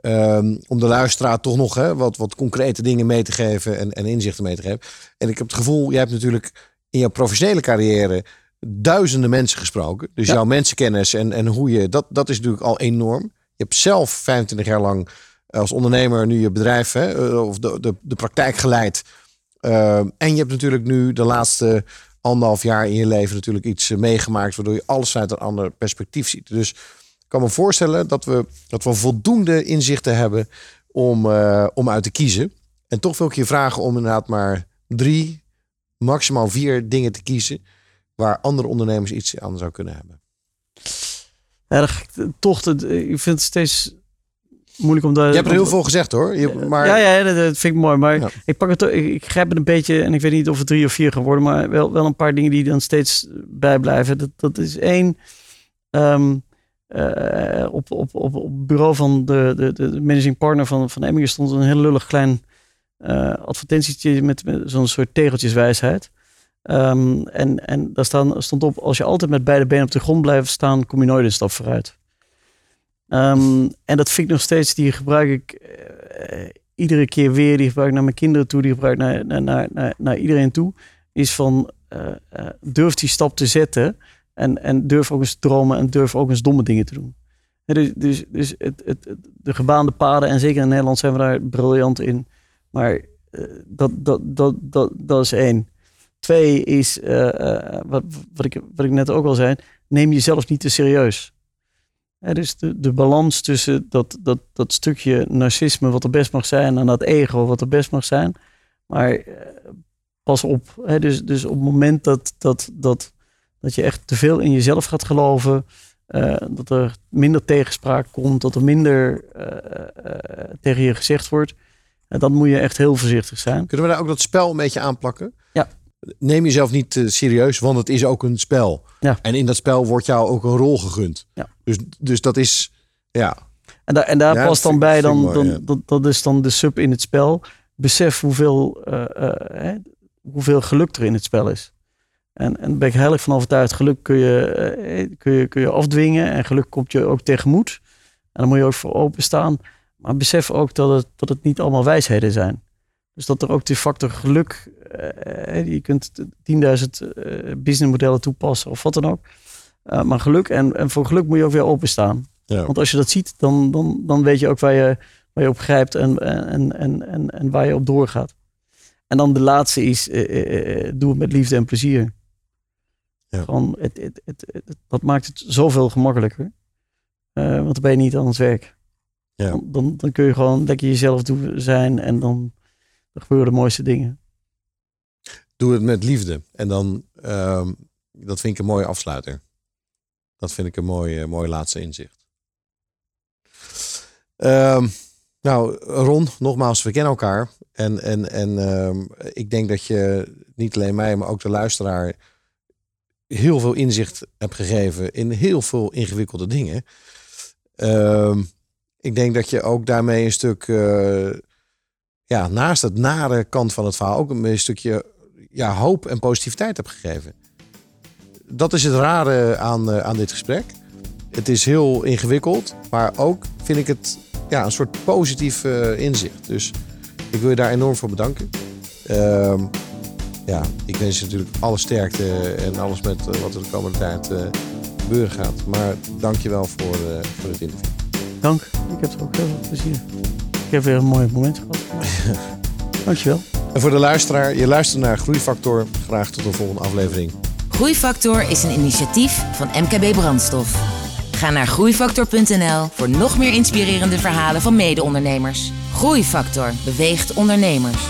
Ehm, om de luisteraar toch nog hè, wat, wat concrete dingen mee te geven en, en inzichten mee te geven. En ik heb het gevoel, jij hebt natuurlijk in jouw professionele carrière duizenden mensen gesproken. Dus Ja. jouw mensenkennis en, en hoe je, dat, dat is natuurlijk al enorm. Je hebt zelf 25 jaar lang als ondernemer nu je bedrijf hè, eh, of de, de, de praktijk geleid. Ehm, en je hebt natuurlijk nu de laatste anderhalf jaar in je leven natuurlijk iets eh, meegemaakt waardoor je alles uit een ander perspectief ziet. Dus ik kan me voorstellen dat we, dat we voldoende inzichten hebben om, eh, om uit te kiezen. En toch wil ik je vragen om inderdaad maar drie, maximaal vier dingen te kiezen waar andere ondernemers iets aan zou kunnen hebben. Ik toch, ik vind het steeds moeilijk om daar... Je hebt er heel veel gezegd hoor. Je, maar Ja, ja dat, dat vind ik mooi. Maar Ja. ik pak het, ik, ik grijp het een beetje, en ik weet niet of het drie of vier gaan worden, maar wel, wel een paar dingen die dan steeds bijblijven. Dat, dat is één, ehm, eh, op, op, op, op het bureau van de, de, de managing partner van, van Emminger stond een heel lullig klein eh advertentietje met, met zo'n soort tegeltjeswijsheid. Ehm, en, en daar staan, stond op, als je altijd met beide benen op de grond blijft staan, kom je nooit een stap vooruit. Ehm, en dat vind ik nog steeds, die gebruik ik eh, iedere keer weer. Die gebruik ik naar mijn kinderen toe, die gebruik ik naar, naar, naar, naar, iedereen toe. Is van, eh, durf die stap te zetten. En, en durf ook eens dromen en durf ook eens domme dingen te doen. Dus dus, dus het, het, de gebaande paden, en zeker in Nederland zijn we daar briljant in. Maar dat, dat, dat, dat, dat is één. Twee is, wat, wat, ik, wat ik net ook al zei, neem jezelf niet te serieus. Dus de, de balans tussen dat, dat, dat stukje narcisme wat er best mag zijn en dat ego wat er best mag zijn. Maar eh, pas op. Hè, dus, dus op het moment dat, dat, dat Dat je echt te veel in jezelf gaat geloven. eh, dat er minder tegenspraak komt. Dat er minder eh, tegen je gezegd wordt. Dan moet je echt heel voorzichtig zijn. Kunnen we daar ook dat spel een beetje aanplakken? Ja. Neem jezelf niet eh, serieus, want het is ook een spel. Ja. En in dat spel wordt jou ook een rol gegund. Ja. Dus, dus dat is, ja. En, daar en daar Ja, past dan bij, dan, mooi, dan, dat, dat is dan de sub in het spel. Besef hoeveel, eh, eh, hè, hoeveel geluk er in het spel is. En, en ben ik heilig van overtuigd. Geluk kun je, kun, je, kun je afdwingen en geluk komt je ook tegemoet. En daar moet je ook voor openstaan. Maar besef ook dat het, dat het niet allemaal wijsheden zijn. Dus dat er ook die factor geluk, eh, je kunt 10.000 eh, businessmodellen toepassen of wat dan ook. Eh, maar geluk, en, en voor geluk moet je ook weer openstaan. Ja. Want als je dat ziet, dan, dan, dan weet je ook waar je, waar je op grijpt en, en, en, en, en waar je op doorgaat. En dan de laatste is, eh, eh, eh, doe het met liefde en plezier. Ja. Gewoon, het, het, het, dat maakt het zoveel gemakkelijker. Eh, want dan ben je niet aan het werk. Ja. Dan, dan, dan kun je gewoon lekker jezelf doen, zijn en dan, dan gebeuren de mooiste dingen. Doe het met liefde. En dan, ehm, dat vind ik een mooie afsluiter. Dat vind ik een mooi, mooi laatste inzicht. Ehm, nou, Ron, nogmaals, we kennen elkaar. En, en, en ehm, ik denk dat je niet alleen mij, maar ook de luisteraar heel veel inzicht hebt gegeven in heel veel ingewikkelde dingen. Ik denk dat je ook daarmee een stuk, eh, ja, naast het nare kant van het verhaal, ook een stukje ja, hoop en positiviteit hebt gegeven. Dat is het rare aan, eh, aan dit gesprek. Het is heel ingewikkeld, maar ook vind ik het ja, een soort positief eh, inzicht. Dus ik wil je daar enorm voor bedanken. Ehm, ja, ik wens je natuurlijk alle sterkte en alles met eh, wat er de komende tijd gebeuren gaat. Maar dank je wel voor, voor het interview. Dank. Ik heb er ook heel veel plezier. Ik heb weer een mooi moment gehad. Dankjewel. En voor de luisteraar, je luistert naar Groeifactor. Graag tot een volgende aflevering. Groeifactor is een initiatief van MKB Brandstof. Ga naar groeifactor.nl voor nog meer inspirerende verhalen van mede-ondernemers. Groeifactor beweegt ondernemers.